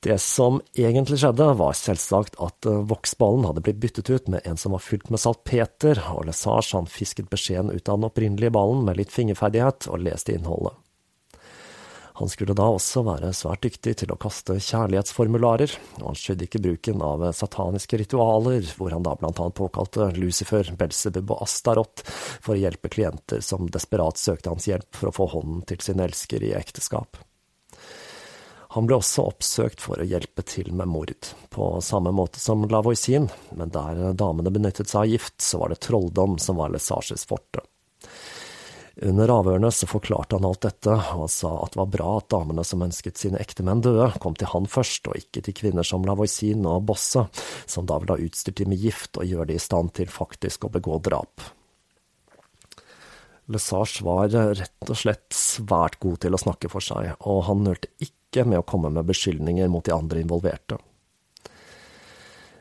Det som egentlig skjedde, var selvsagt at eh, voksballen hadde blitt byttet ut med en som var fylt med salpeter, og Lesage han fisket beskjeden ut av den opprinnelige ballen med litt fingerferdighet og leste innholdet. Han skulle da også være svært dyktig til å kaste kjærlighetsformularer, og han skydde ikke bruken av sataniske ritualer, hvor han da blant annet påkalte Lucifer, Belsebub og Astaroth for å hjelpe klienter som desperat søkte hans hjelp for å få hånden til sin elsker i ekteskap. Han ble også oppsøkt for å hjelpe til med mord, på samme måte som Lavoisin, men der damene benyttet seg av gift, så var det trolldom som var Lesages forte. Under avhørene så forklarte han alt dette, og sa at det var bra at damene som ønsket sine ektemenn døde, kom til han først, og ikke til kvinner som Lavoisin og Bosse, som da ville ha utstyrt dem med gift og gjøre dem i stand til faktisk å begå drap. Lesage var rett og slett svært god til å snakke for seg, og han nølte ikke med å komme med beskyldninger mot de andre involverte.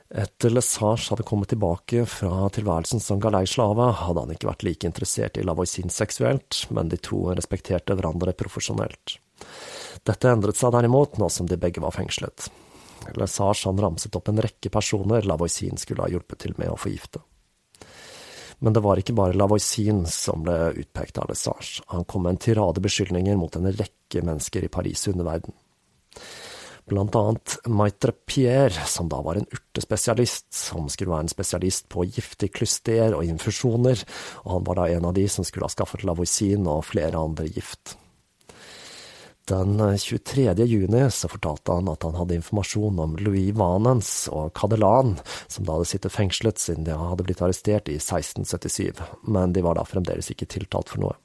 Etter Lesage hadde kommet tilbake fra tilværelsen som galeislave, hadde han ikke vært like interessert i Lavoisin seksuelt, men de to respekterte hverandre profesjonelt. Dette endret seg derimot nå som de begge var fengslet. Lesage han ramset opp en rekke personer Lavoisin skulle ha hjulpet til med å forgifte. Men det var ikke bare Lavoisin som ble utpekt av Lesage, han kom med en tirade beskyldninger mot en rekke mennesker i Paris' underverden blant annet Maitre Pierre, som da var en urtespesialist, som skulle være en spesialist på giftig klyster og infusjoner, og han var da en av de som skulle ha skaffet lavoisin og flere andre gift. Den 23. juni så fortalte han at han hadde informasjon om Louis Vanens og Cadelan, som da hadde sittet fengslet siden de hadde blitt arrestert i 1677, men de var da fremdeles ikke tiltalt for noe.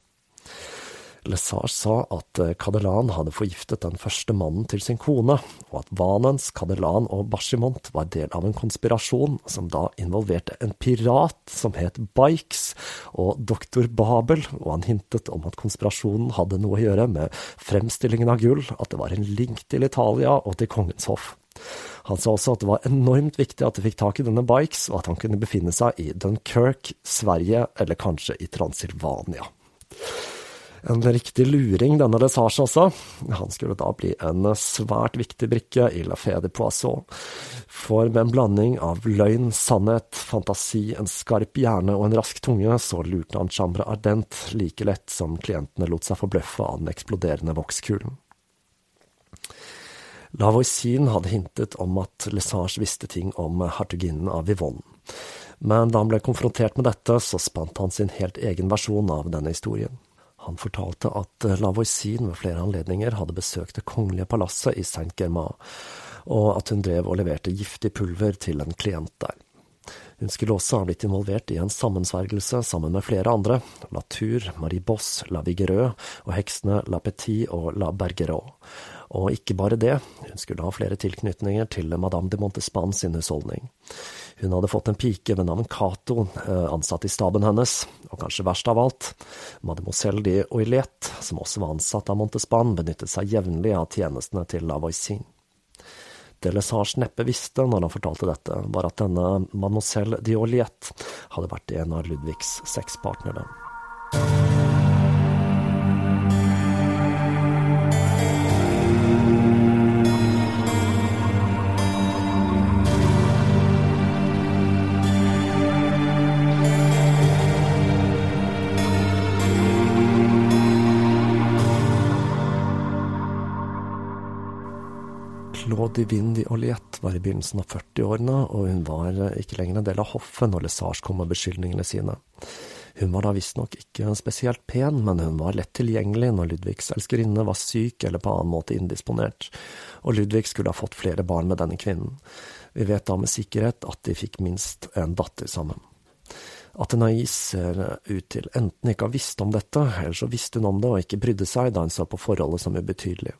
Lesage sa at Kadelan hadde forgiftet den første mannen til sin kone, og at Vanens, Kadelan og Bashimont var del av en konspirasjon som da involverte en pirat som het Bikes, og doktor Babel, og han hintet om at konspirasjonen hadde noe å gjøre med fremstillingen av gull, at det var en link til Italia og til kongens hoff. Han sa også at det var enormt viktig at de fikk tak i denne Bikes, og at han kunne befinne seg i Dunkerque, Sverige eller kanskje i Transilvania. En riktig luring, denne Lesage også. Han skulle da bli en svært viktig brikke i La Fée de Poisson. For med en blanding av løgn, sannhet, fantasi, en skarp hjerne og en rask tunge, så lurte han Chambre Ardent like lett som klientene lot seg forbløffe av den eksploderende vokskulen. Lavoisin hadde hintet om at Lesage visste ting om hertuginnen av Vivonne. Men da han ble konfrontert med dette, så spant han sin helt egen versjon av denne historien. Han fortalte at Lavoisin ved flere anledninger hadde besøkt det kongelige palasset i Saint-Germain, og at hun drev og leverte giftig pulver til en klient der. Hun skulle også ha blitt involvert i en sammensvergelse sammen med flere andre, Latour, Marie Boss, La Vigereux og heksene La Petit og La Bergerot. Og ikke bare det, hun skulle ha flere tilknytninger til Madame de Montespan sin husholdning. Hun hadde fått en pike ved navn Cato, eh, ansatt i staben hennes, og kanskje verst av alt, mademoiselle de Oilette, som også var ansatt av Montespan, benyttet seg jevnlig av tjenestene til La Voisin. Det Lesage neppe visste når han fortalte dette, var at denne mademoiselle de Oilette hadde vært en av Ludvigs sexpartnere. Claude Divine Oliette var i begynnelsen av 40-årene, og hun var ikke lenger en del av hoffet når Lesage kom med beskyldningene sine. Hun var da visstnok ikke spesielt pen, men hun var lett tilgjengelig når Ludvigs elskerinne var syk eller på annen måte indisponert, og Ludvig skulle ha fått flere barn med denne kvinnen. Vi vet da med sikkerhet at de fikk minst en datter sammen. Athenais ser ut til enten ikke å ha visst om dette, eller så visste hun om det og ikke brydde seg da hun så på forholdet som ubetydelig,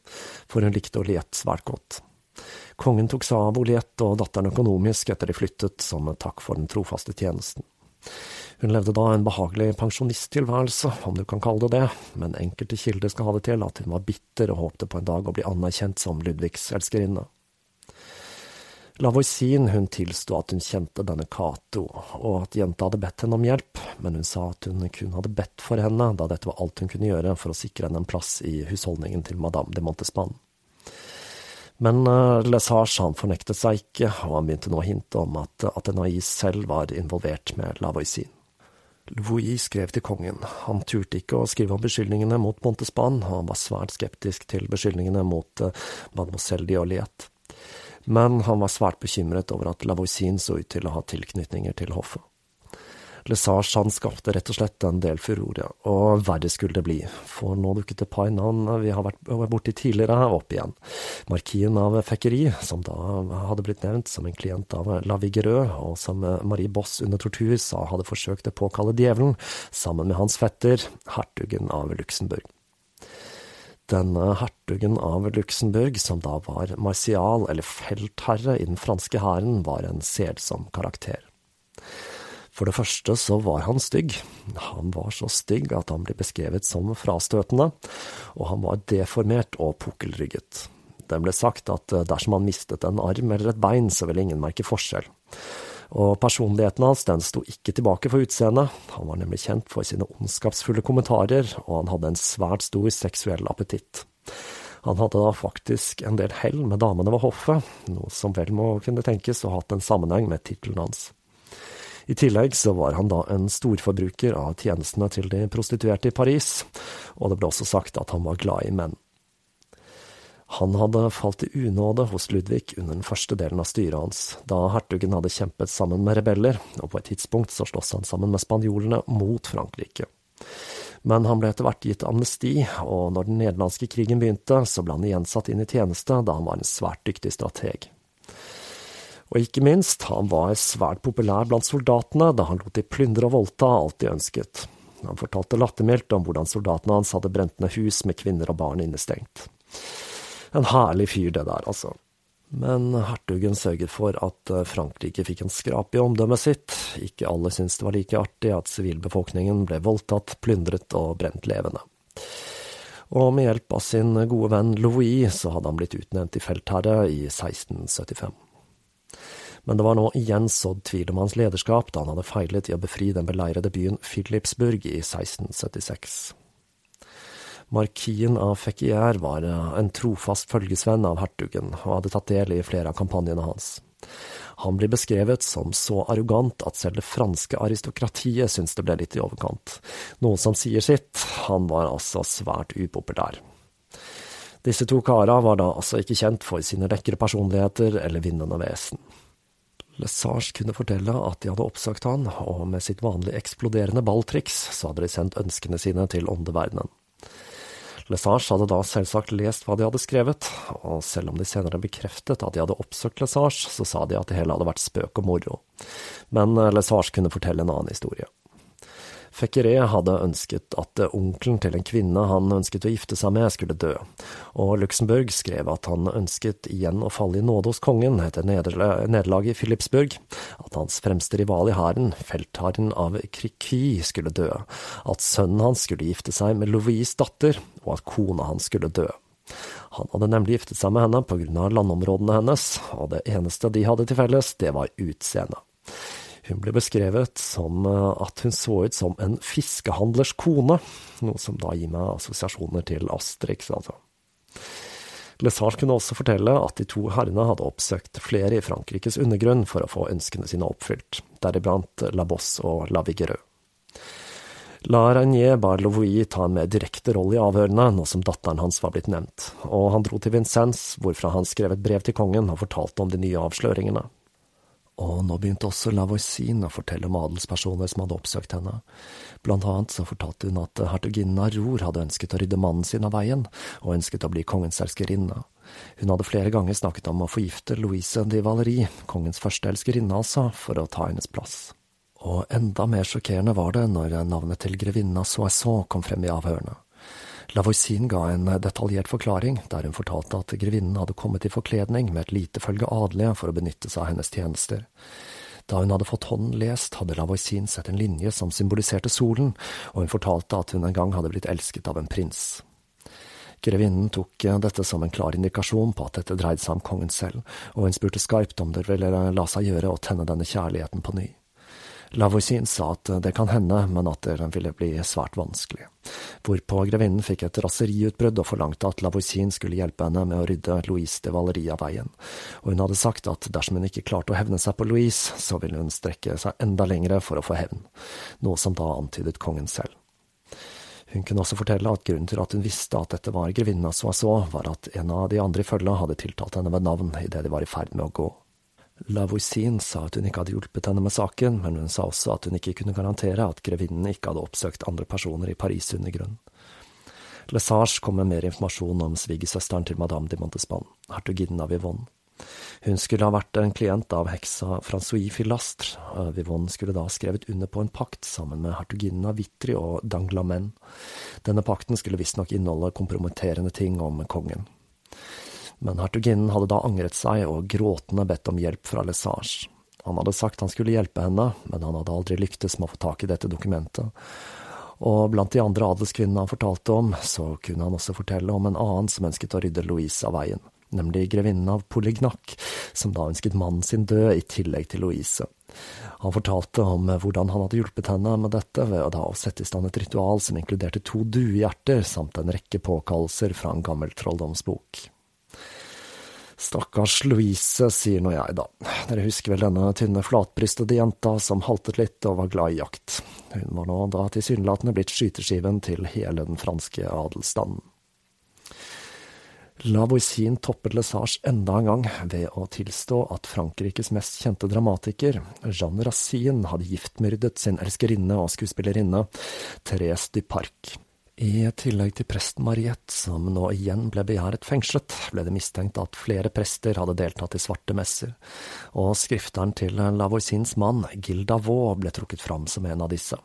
for hun likte Oliette svært godt. Kongen tok seg av Oliette og datteren økonomisk etter de flyttet, som takk for den trofaste tjenesten. Hun levde da en behagelig pensjonisttilværelse, om du kan kalle det det, men enkelte kilder skal ha det til at hun var bitter og håpte på en dag å bli anerkjent som Ludvigs elskerinne. Lavoisin hun tilsto at hun kjente denne Cato, og at jenta hadde bedt henne om hjelp, men hun sa at hun kun hadde bedt for henne, da dette var alt hun kunne gjøre for å sikre henne en plass i husholdningen til madame de Montespan. Men uh, Lesage han fornektet seg ikke, og han begynte nå å hinte om at Athenais selv var involvert med Lavoisin. Louis skrev til kongen. Han turte ikke å skrive om beskyldningene mot Montespan, og han var svært skeptisk til beskyldningene mot uh, mademoiselle Dioliette men han var svært bekymret over at Lavoisin så ut til å ha tilknytninger til hoffet. Lesage han skapte rett og slett en del furore, og verre skulle det bli, for nå dukket det par navn vi har vært borti tidligere opp igjen. Markien av Fekkeri, som da hadde blitt nevnt som en klient av La Vigereux, og som Marie Boss under tortur sa hadde forsøkt å påkalle djevelen, sammen med hans fetter, hertugen av Luxembourg. Denne hertugen av Luxembourg, som da var marsial, eller feltherre i den franske hæren, var en selsom karakter. For det første så var han stygg. Han var så stygg at han ble beskrevet som frastøtende, og han var deformert og pukkelrygget. Det ble sagt at dersom han mistet en arm eller et bein, så ville ingen merke forskjell. Og personligheten hans den sto ikke tilbake for utseendet, han var nemlig kjent for sine ondskapsfulle kommentarer, og han hadde en svært stor seksuell appetitt. Han hadde da faktisk en del hell med damene ved hoffet, noe som vel må kunne tenkes å ha hatt en sammenheng med tittelen hans. I tillegg så var han da en storforbruker av tjenestene til de prostituerte i Paris, og det ble også sagt at han var glad i menn. Han hadde falt i unåde hos Ludvig under den første delen av styret hans, da hertugen hadde kjempet sammen med rebeller, og på et tidspunkt så sloss han sammen med spanjolene mot Frankrike. Men han ble etter hvert gitt amnesti, og når den nederlandske krigen begynte, så ble han igjen satt inn i tjeneste, da han var en svært dyktig strateg. Og ikke minst, han var svært populær blant soldatene, da han lot de plyndre og voldta alt de ønsket. Han fortalte lattermildt om hvordan soldatene hans hadde brent ned hus med kvinner og barn innestengt. En herlig fyr, det der, altså. Men hertugen sørget for at eh, Frankrike fikk en skrap i omdømmet sitt. Ikke alle syntes det var like artig at sivilbefolkningen ble voldtatt, plyndret og brent levende. Og med hjelp av sin gode venn Louis så hadde han blitt utnevnt til feltherre i 1675. Men det var nå igjen sådd tvil om hans lederskap da han hadde feilet i å befri den beleirede byen Philipsburg i 1676. Markien av Fekkier var en trofast følgesvenn av hertugen, og hadde tatt del i flere av kampanjene hans. Han blir beskrevet som så arrogant at selv det franske aristokratiet syns det ble litt i overkant, noe som sier sitt, han var altså svært upopulær. Disse to kara var da altså ikke kjent for sine lekre personligheter eller vinnende vesen. Lesage kunne fortelle at de hadde oppsøkt han, og med sitt vanlig eksploderende balltriks så hadde de sendt ønskene sine til åndeverdenen. Lesage hadde da selvsagt lest hva de hadde skrevet, og selv om de senere bekreftet at de hadde oppsøkt Lesage, så sa de at det hele hadde vært spøk og moro. Men Lesage kunne fortelle en annen historie. Fekkeré hadde ønsket at onkelen til en kvinne han ønsket å gifte seg med, skulle dø, og Luxembourg skrev at han ønsket igjen å falle i nåde hos kongen etter nederlaget i Philipsburg, at hans fremste rival i hæren, feltharen av Kriky, skulle dø, at sønnen hans skulle gifte seg med Louise' datter, og at kona hans skulle dø. Han hadde nemlig giftet seg med henne på grunn av landområdene hennes, og det eneste de hadde til felles, det var utseendet. Hun ble beskrevet som eh, at hun så ut som en fiskehandlers kone, noe som da gir meg assosiasjoner til Asterix, altså. Lesage kunne også fortelle at de to herrene hadde oppsøkt flere i Frankrikes undergrunn for å få ønskene sine oppfylt, deriblant La Bosse og La Vigereux. La Renier ba Louis ta en mer direkte rolle i avhørene, nå som datteren hans var blitt nevnt, og han dro til Vincennes, hvorfra han skrev et brev til kongen og fortalte om de nye avsløringene. Og nå begynte også Lavoisin å fortelle om adelspersoner som hadde oppsøkt henne. Blant annet så fortalte hun at hertuginnen av Ror hadde ønsket å rydde mannen sin av veien, og ønsket å bli kongens elskerinne. Hun hadde flere ganger snakket om å forgifte Louise de Valerie, kongens første elskerinne altså, for å ta hennes plass. Og enda mer sjokkerende var det når navnet til grevinnen av kom frem i avhørene. Lavoisin ga en detaljert forklaring, der hun fortalte at grevinnen hadde kommet i forkledning med et lite følge adelige for å benytte seg av hennes tjenester. Da hun hadde fått hånden lest, hadde Lavoisin sett en linje som symboliserte solen, og hun fortalte at hun en gang hadde blitt elsket av en prins. Grevinnen tok dette som en klar indikasjon på at dette dreide seg om kongen selv, og hun spurte skarpt om det ville la seg gjøre å tenne denne kjærligheten på ny. Lavoisin sa at det kan hende, men at det ville bli svært vanskelig. Hvorpå grevinnen fikk et raseriutbrudd og forlangte at Lavoisin skulle hjelpe henne med å rydde Louise de Valerie av veien, og hun hadde sagt at dersom hun ikke klarte å hevne seg på Louise, så ville hun strekke seg enda lengre for å få hevn, noe som da antydet kongen selv. Hun kunne også fortelle at grunnen til at hun visste at dette var grevinnen av Soissons, var at en av de andre i følget hadde tiltalt henne ved navn idet de var i ferd med å gå. Lavoisin sa at hun ikke hadde hjulpet henne med saken, men hun sa også at hun ikke kunne garantere at grevinnen ikke hadde oppsøkt andre personer i Paris undergrunn. Lesage kom med mer informasjon om svigersøsteren til madame de Montespan, hertuginnen av Yvonne. Hun skulle ha vært en klient av heksa Francois Filastre. Vivonne skulle da ha skrevet under på en pakt sammen med hertuginnen av Vitry og Danglamen. Denne pakten skulle visstnok inneholde kompromitterende ting om kongen men hertuginnen hadde da angret seg og gråtende bedt om hjelp fra Lesage. Han hadde sagt han skulle hjelpe henne, men han hadde aldri lyktes med å få tak i dette dokumentet. Og blant de andre adelskvinnene han fortalte om, så kunne han også fortelle om en annen som ønsket å rydde Louise av veien, nemlig grevinnen av Polignac, som da ønsket mannen sin død i tillegg til Louise. Han fortalte om hvordan han hadde hjulpet henne med dette ved å da sette i stand et ritual som inkluderte to duehjerter samt en rekke påkallelser fra en gammel trolldomsbok. Stakkars Louise, sier nå jeg, da. Dere husker vel denne tynne, flatbrystede jenta som haltet litt og var glad i jakt. Hun var nå da tilsynelatende blitt skyteskiven til hele den franske adelsstanden. Lavoisin toppet Lesage enda en gang ved å tilstå at Frankrikes mest kjente dramatiker, Jeanne Racine, hadde giftmyrdet sin elskerinne og skuespillerinne, Therese Duparc. I tillegg til presten Mariette, som nå igjen ble begjæret fengslet, ble det mistenkt at flere prester hadde deltatt i svarte messer, og skrifteren til Lavoisins mann, Gilda Vaux, ble trukket fram som en av disse.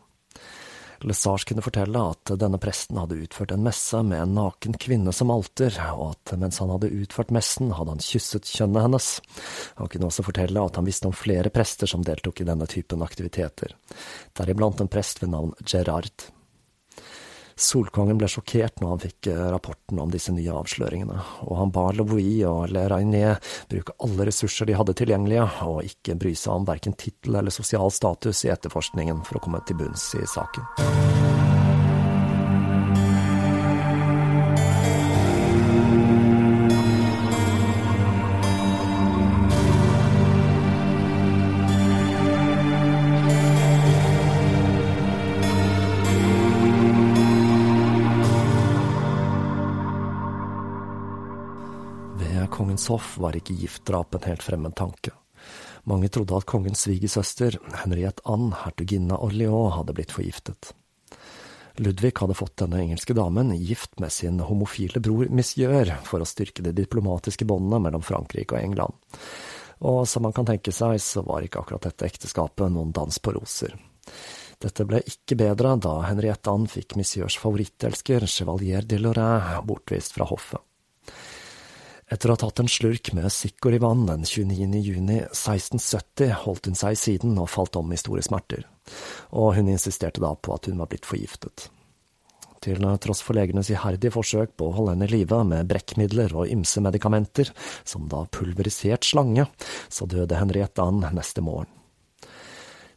Lesage kunne fortelle at denne presten hadde utført en messe med en naken kvinne som alter, og at mens han hadde utført messen, hadde han kysset kjønnet hennes. Han kunne også fortelle at han visste om flere prester som deltok i denne typen aktiviteter, deriblant en prest ved navn Gerard. Solkongen ble sjokkert når han fikk eh, rapporten om disse nye avsløringene, og han ba Louis og Le Rainier bruke alle ressurser de hadde tilgjengelige, og ikke bry seg om verken tittel eller sosial status i etterforskningen for å komme til bunns i saken. Ved hoff var ikke giftdrap en helt fremmed tanke. Mange trodde at kongens svigersøster, Henriette Anne, hertuginne av Orléans, hadde blitt forgiftet. Ludvig hadde fått denne engelske damen gift med sin homofile bror Monsieur for å styrke de diplomatiske båndene mellom Frankrike og England. Og som man kan tenke seg, så var ikke akkurat dette ekteskapet noen dans på roser. Dette ble ikke bedre da Henriette Anne fikk Monsieurs favorittelsker, Chevalier de Lorraine, bortvist fra hoffet. Etter å ha tatt en slurk med sikkor i vann den 29. juni 1670, holdt hun seg i siden og falt om i store smerter, og hun insisterte da på at hun var blitt forgiftet. Til tross for legenes iherdige forsøk på å holde henne i live med brekkmidler og ymse medikamenter, som da pulverisert slange, så døde Henriette Ann neste morgen.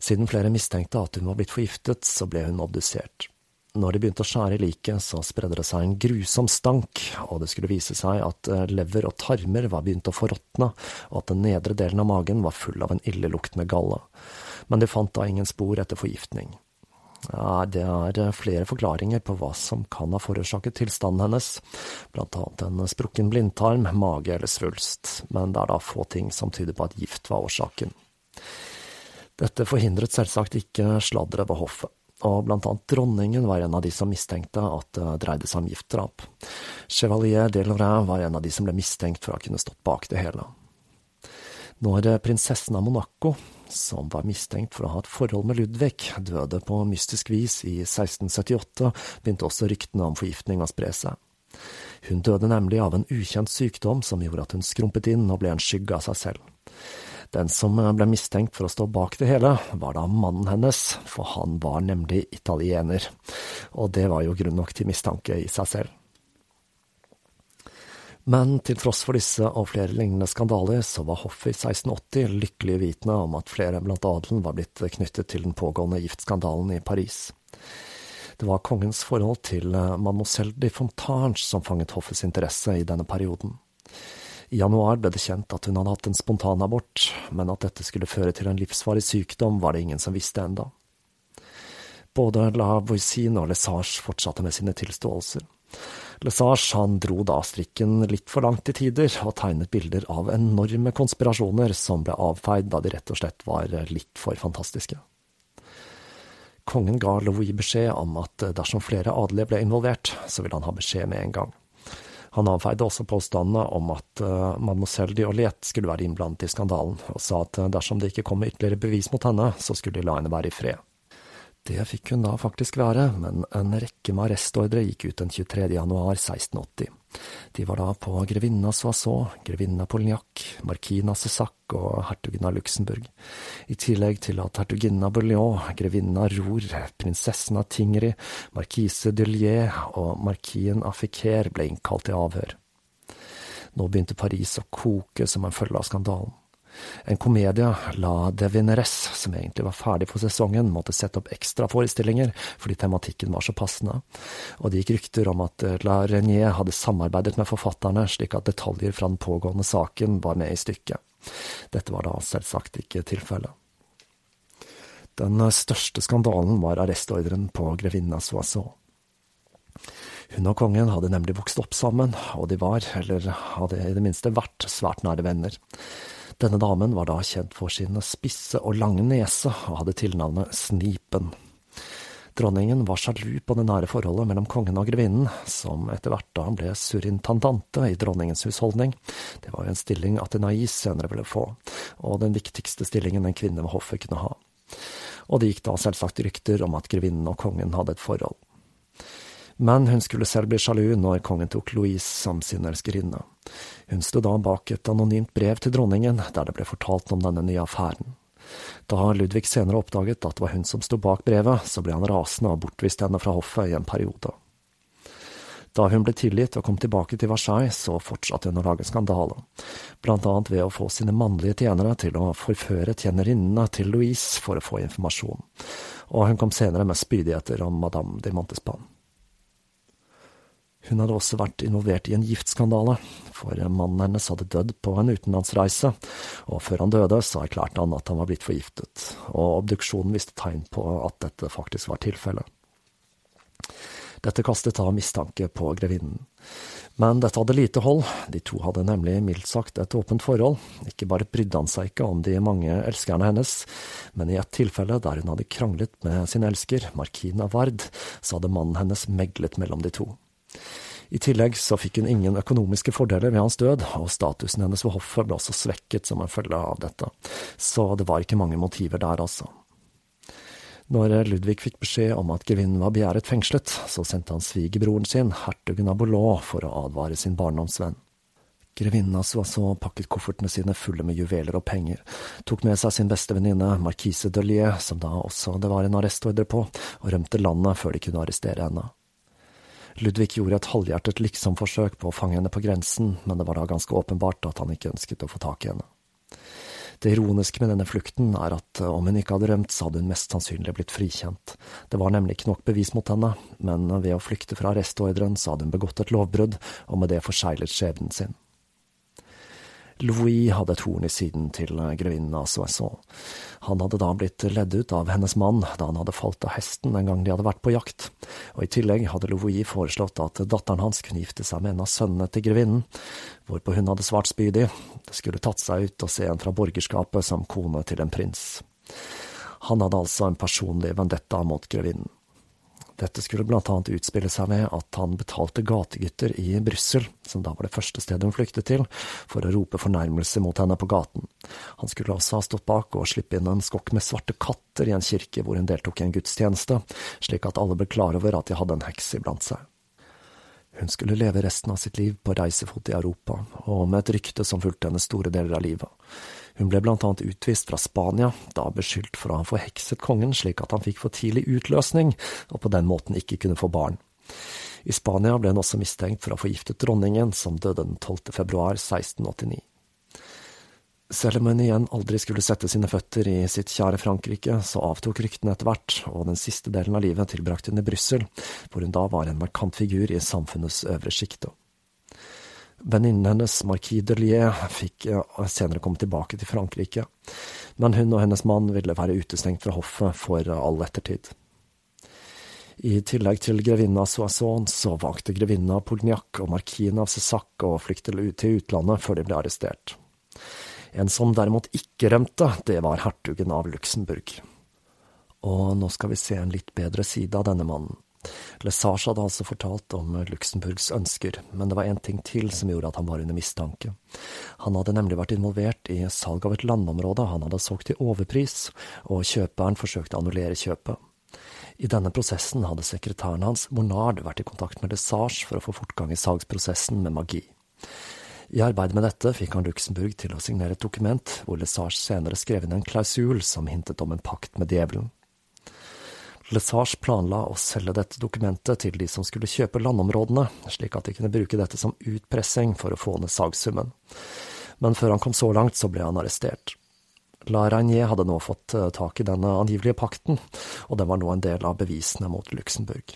Siden flere mistenkte at hun var blitt forgiftet, så ble hun obdusert. Når de begynte å skjære i liket, så spredde det seg en grusom stank, og det skulle vise seg at eh, lever og tarmer var begynt å forråtne, og at den nedre delen av magen var full av en illeluktende galle. Men de fant da ingen spor etter forgiftning. Ja, det er eh, flere forklaringer på hva som kan ha forårsaket tilstanden hennes, blant annet en sprukken blindtarm, mage eller svulst, men det er da få ting som tyder på at gift var årsaken. Dette forhindret selvsagt ikke sladderet ved hoffet og blant annet dronningen var en av de som mistenkte at det dreide seg om giftdrap. Chevalier de Lorrain var en av de som ble mistenkt for å ha kunnet stått bak det hele. Når prinsessen av Monaco, som var mistenkt for å ha et forhold med Ludvig, døde på mystisk vis i 1678, begynte også ryktene om forgiftning å spre seg. Hun døde nemlig av en ukjent sykdom som gjorde at hun skrumpet inn og ble en skygge av seg selv. Den som ble mistenkt for å stå bak det hele, var da mannen hennes, for han var nemlig italiener, og det var jo grunn nok til mistanke i seg selv. Men til tross for disse og flere lignende skandaler, så var hoffet i 1680 lykkelig vitende om at flere blant adelen var blitt knyttet til den pågående giftskandalen i Paris. Det var kongens forhold til mademoiselle de Fontange som fanget hoffets interesse i denne perioden. I januar ble det kjent at hun hadde hatt en spontanabort, men at dette skulle føre til en livsfarlig sykdom, var det ingen som visste enda. Både La Voisin og Lesage fortsatte med sine tilståelser. Lesage han dro da strikken litt for langt til tider, og tegnet bilder av enorme konspirasjoner som ble avfeid da de rett og slett var litt for fantastiske. Kongen ga Louis beskjed om at dersom flere adelige ble involvert, så ville han ha beskjed med en gang. Han avfeide også påstandene om at uh, mademoiselle Dioliette skulle være innblandet i skandalen, og sa at uh, dersom det ikke kom ytterligere bevis mot henne, så skulle de la henne være i fred. Det fikk hun da faktisk være, men en rekke med arrestordre gikk ut den 23. januar 1680. De var da på grevinna Soissons, grevinnen Polignac, markina Cessac og hertugen av Luxembourg, i tillegg til at hertuginna grevinnen av Rour, prinsessen av Tingri, markise de Lier og markien av Fiquer ble innkalt til avhør. Nå begynte Paris å koke som en følge av skandalen. En komedie, La Devineresse, som egentlig var ferdig for sesongen, måtte sette opp ekstra forestillinger fordi tematikken var så passende, og det gikk rykter om at La Renier hadde samarbeidet med forfatterne slik at detaljer fra den pågående saken var med i stykket. Dette var da selvsagt ikke tilfellet. Den største skandalen var arrestordren på grevinna Soisson. Hun og kongen hadde nemlig vokst opp sammen, og de var, eller hadde i det minste vært, svært nære venner. Denne damen var da kjent for sin spisse og lange nese, og hadde tilnavnet Snipen. Dronningen var sjalu på det nære forholdet mellom kongen og grevinnen, som etter hvert da ble surintendante i dronningens husholdning. Det var jo en stilling Atenais senere ville få, og den viktigste stillingen en kvinne ved hoffet kunne ha. Og det gikk da selvsagt rykter om at grevinnen og kongen hadde et forhold. Men hun skulle selv bli sjalu når kongen tok Louise som sin elskerinne. Hun sto da bak et anonymt brev til dronningen, der det ble fortalt om denne nye affæren. Da Ludvig senere oppdaget at det var hun som sto bak brevet, så ble han rasende og bortviste henne fra hoffet i en periode. Da hun ble tilgitt og kom tilbake til Versailles, så fortsatte hun å lage skandale, blant annet ved å få sine mannlige tjenere til å forføre tjenerinnene til Louise for å få informasjon, og hun kom senere med spydigheter om Madame de Montespan. Hun hadde også vært involvert i en giftskandale, for mannen hennes hadde dødd på en utenlandsreise, og før han døde, så erklærte han at han var blitt forgiftet, og obduksjonen viste tegn på at dette faktisk var tilfellet. Dette kastet av mistanke på grevinnen. Men dette hadde lite hold, de to hadde nemlig mildt sagt et åpent forhold, ikke bare brydde han seg ikke om de mange elskerne hennes, men i et tilfelle der hun hadde kranglet med sin elsker, Markina Vard, så hadde mannen hennes meglet mellom de to. I tillegg så fikk hun ingen økonomiske fordeler ved hans død, og statusen hennes ved hoffet ble også svekket som en følge av dette, så det var ikke mange motiver der, altså. Når Ludvig fikk beskjed om at gevinnen var begjæret fengslet, så sendte han svigerbroren sin, hertugen av Boulot, for å advare sin barndomsvenn. Grevinnen av Soissons pakket koffertene sine fulle med juveler og penger, tok med seg sin beste venninne, markise Delier, som da også det var en arrestordre på, og rømte landet før de kunne arrestere henne. Ludvig gjorde et halvhjertet liksom-forsøk på å fange henne på grensen, men det var da ganske åpenbart at han ikke ønsket å få tak i henne. Det ironiske med denne flukten er at eh, om hun ikke hadde rømt, så hadde hun mest sannsynlig blitt frikjent. Det var nemlig ikke nok bevis mot henne, men ved å flykte fra arrestordren så hadde hun begått et lovbrudd, og med det forseglet skjebnen sin. Louis hadde et horn i siden til grevinnen av Soisson. Han hadde da blitt ledd ut av hennes mann da han hadde falt av hesten en gang de hadde vært på jakt, og i tillegg hadde Louis foreslått at datteren hans kunne gifte seg med en av sønnene til grevinnen, hvorpå hun hadde svart spydig, det skulle tatt seg ut å se en fra borgerskapet som kone til en prins. Han hadde altså en personlig vendetta mot grevinnen. Dette skulle blant annet utspille seg med at han betalte gategutter i Brussel, som da var det første stedet hun flyktet til, for å rope fornærmelse mot henne på gaten. Han skulle også ha stått bak og slippe inn en skokk med svarte katter i en kirke hvor hun deltok i en gudstjeneste, slik at alle ble klar over at de hadde en heks iblant seg. Hun skulle leve resten av sitt liv på reisefot i Europa, og med et rykte som fulgte henne store deler av livet. Hun ble blant annet utvist fra Spania, da beskyldt for å ha forhekset kongen slik at han fikk for tidlig utløsning, og på den måten ikke kunne få barn. I Spania ble hun også mistenkt for å ha forgiftet dronningen, som døde den 12. februar 1689. Selv om hun igjen aldri skulle sette sine føtter i sitt kjære Frankrike, så avtok ryktene etter hvert, og den siste delen av livet tilbrakte hun i Brussel, hvor hun da var en markant figur i samfunnets øvre sjikte. Venninnen hennes, Marquis de Lier, fikk senere komme tilbake til Frankrike, men hun og hennes mann ville være utestengt fra hoffet for all ettertid. I tillegg til grevinna Soisson så valgte grevinna Polignac og markien av Cessac å flykte til utlandet før de ble arrestert. En som derimot ikke rømte, det var hertugen av Luxembourg. Og nå skal vi se en litt bedre side av denne mannen. Lesage hadde altså fortalt om Luxemburgs ønsker, men det var en ting til som gjorde at han var under mistanke. Han hadde nemlig vært involvert i salg av et landområde han hadde solgt til overpris, og kjøperen forsøkte å annullere kjøpet. I denne prosessen hadde sekretæren hans, Monard, vært i kontakt med Lesage for å få fortgang i salgsprosessen med magi. I arbeidet med dette fikk han Luxemburg til å signere et dokument, hvor Lesage senere skrev inn en klausul som hintet om en pakt med djevelen. Lesage planla å selge dette dokumentet til de som skulle kjøpe landområdene, slik at de kunne bruke dette som utpressing for å få ned salgssummen. Men før han kom så langt, så ble han arrestert. La Reinier hadde nå fått eh, tak i denne angivelige pakten, og den var nå en del av bevisene mot Luxembourg.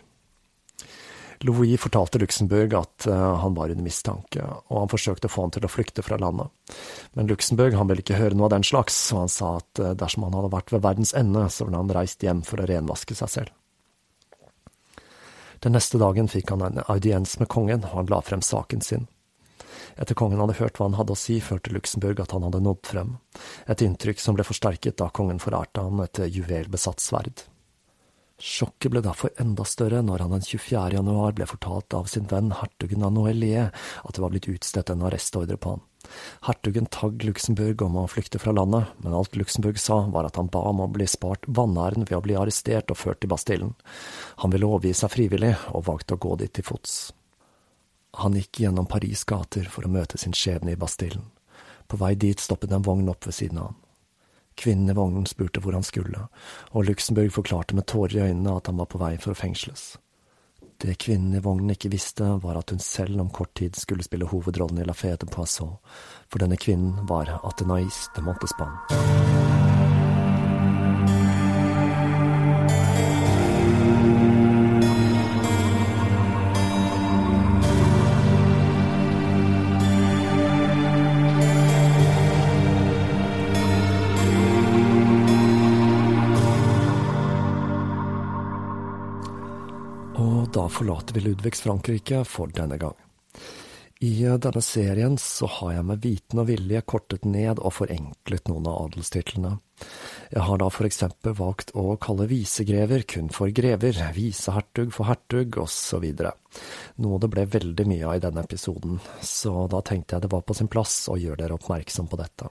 Louis fortalte Luxembourg at uh, han var under mistanke, og han forsøkte å få han til å flykte fra landet. Men Luxembourg han ville ikke høre noe av den slags, og han sa at uh, dersom han hadde vært ved verdens ende, så ville han reist hjem for å renvaske seg selv. Den neste dagen fikk han en audiens med kongen, og han la frem saken sin. Etter kongen hadde hørt hva han hadde å si, følte Luxembourg at han hadde nådd frem, et inntrykk som ble forsterket da kongen forærte han et juvelbesatt sverd. Sjokket ble derfor enda større når han den 24. januar ble fortalt av sin venn hertugen av Noëllier at det var blitt utstedt en arrestordre på han. Hertugen tagg Luxembourg om å flykte fra landet, men alt Luxembourg sa var at han ba om å bli spart vanæren ved å bli arrestert og ført til Bastillen. Han ville overgi seg frivillig, og valgte å gå dit til fots. Han gikk gjennom Paris' gater for å møte sin skjebne i Bastillen. På vei dit stoppet en vogn opp ved siden av han. Kvinnen i vognen spurte hvor han skulle, og Luxembourg forklarte med tårer i øynene at han var på vei for å fengsles. Det kvinnen i vognen ikke visste, var at hun selv om kort tid skulle spille hovedrollen i La Fede Poisson, for denne kvinnen var Athenaïs de Montespan. Forlater Ludvigs Frankrike for denne gang. I denne serien så har jeg med viten og vilje kortet ned og forenklet noen av adelstitlene. Jeg har da for eksempel valgt å kalle visegrever kun for grever, visehertug for hertug, osv. Noe det ble veldig mye av i denne episoden, så da tenkte jeg det var på sin plass å gjøre dere oppmerksom på dette.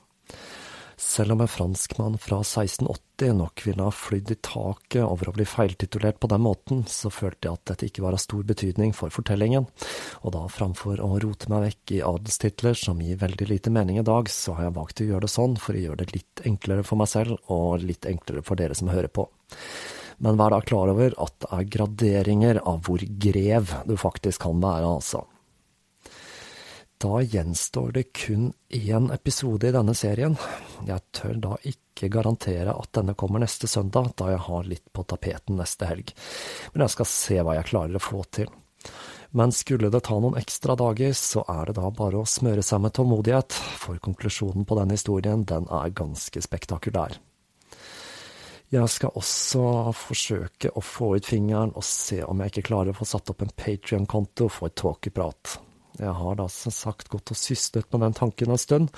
Selv om en franskmann fra 1680 nok ville ha flydd i taket over å bli feiltitulert på den måten, så følte jeg at dette ikke var av stor betydning for fortellingen, og da framfor å rote meg vekk i adelstitler som gir veldig lite mening i dag, så har jeg valgt å gjøre det sånn for å gjøre det litt enklere for meg selv, og litt enklere for dere som hører på. Men vær da klar over at det er graderinger av hvor grev du faktisk kan være, altså. Da gjenstår det kun én episode i denne serien. Jeg tør da ikke garantere at denne kommer neste søndag, da jeg har litt på tapeten neste helg, men jeg skal se hva jeg klarer å få til. Men skulle det ta noen ekstra dager, så er det da bare å smøre seg med tålmodighet, for konklusjonen på denne historien, den er ganske spektakulær. Jeg skal også forsøke å få ut fingeren og se om jeg ikke klarer å få satt opp en Patrion-konto for Tåkeprat. Jeg har da som sagt gått og systet med den tanken en stund,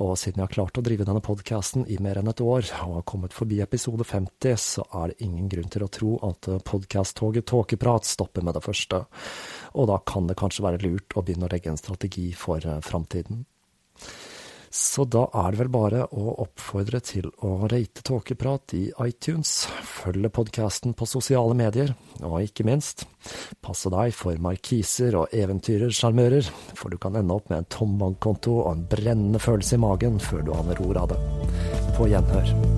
og siden jeg har klart å drive denne podkasten i mer enn et år, og har kommet forbi episode 50, så er det ingen grunn til å tro at podkast-toget Tåkeprat stopper med det første, og da kan det kanskje være lurt å begynne å legge en strategi for eh, framtiden. Så da er det vel bare å oppfordre til å rate Tåkeprat i iTunes, følge podkasten på sosiale medier, og ikke minst, passe deg for markiser og eventyrersjarmører, for du kan ende opp med en tom bankkonto og en brennende følelse i magen før du aner ordet av det. På gjenhør.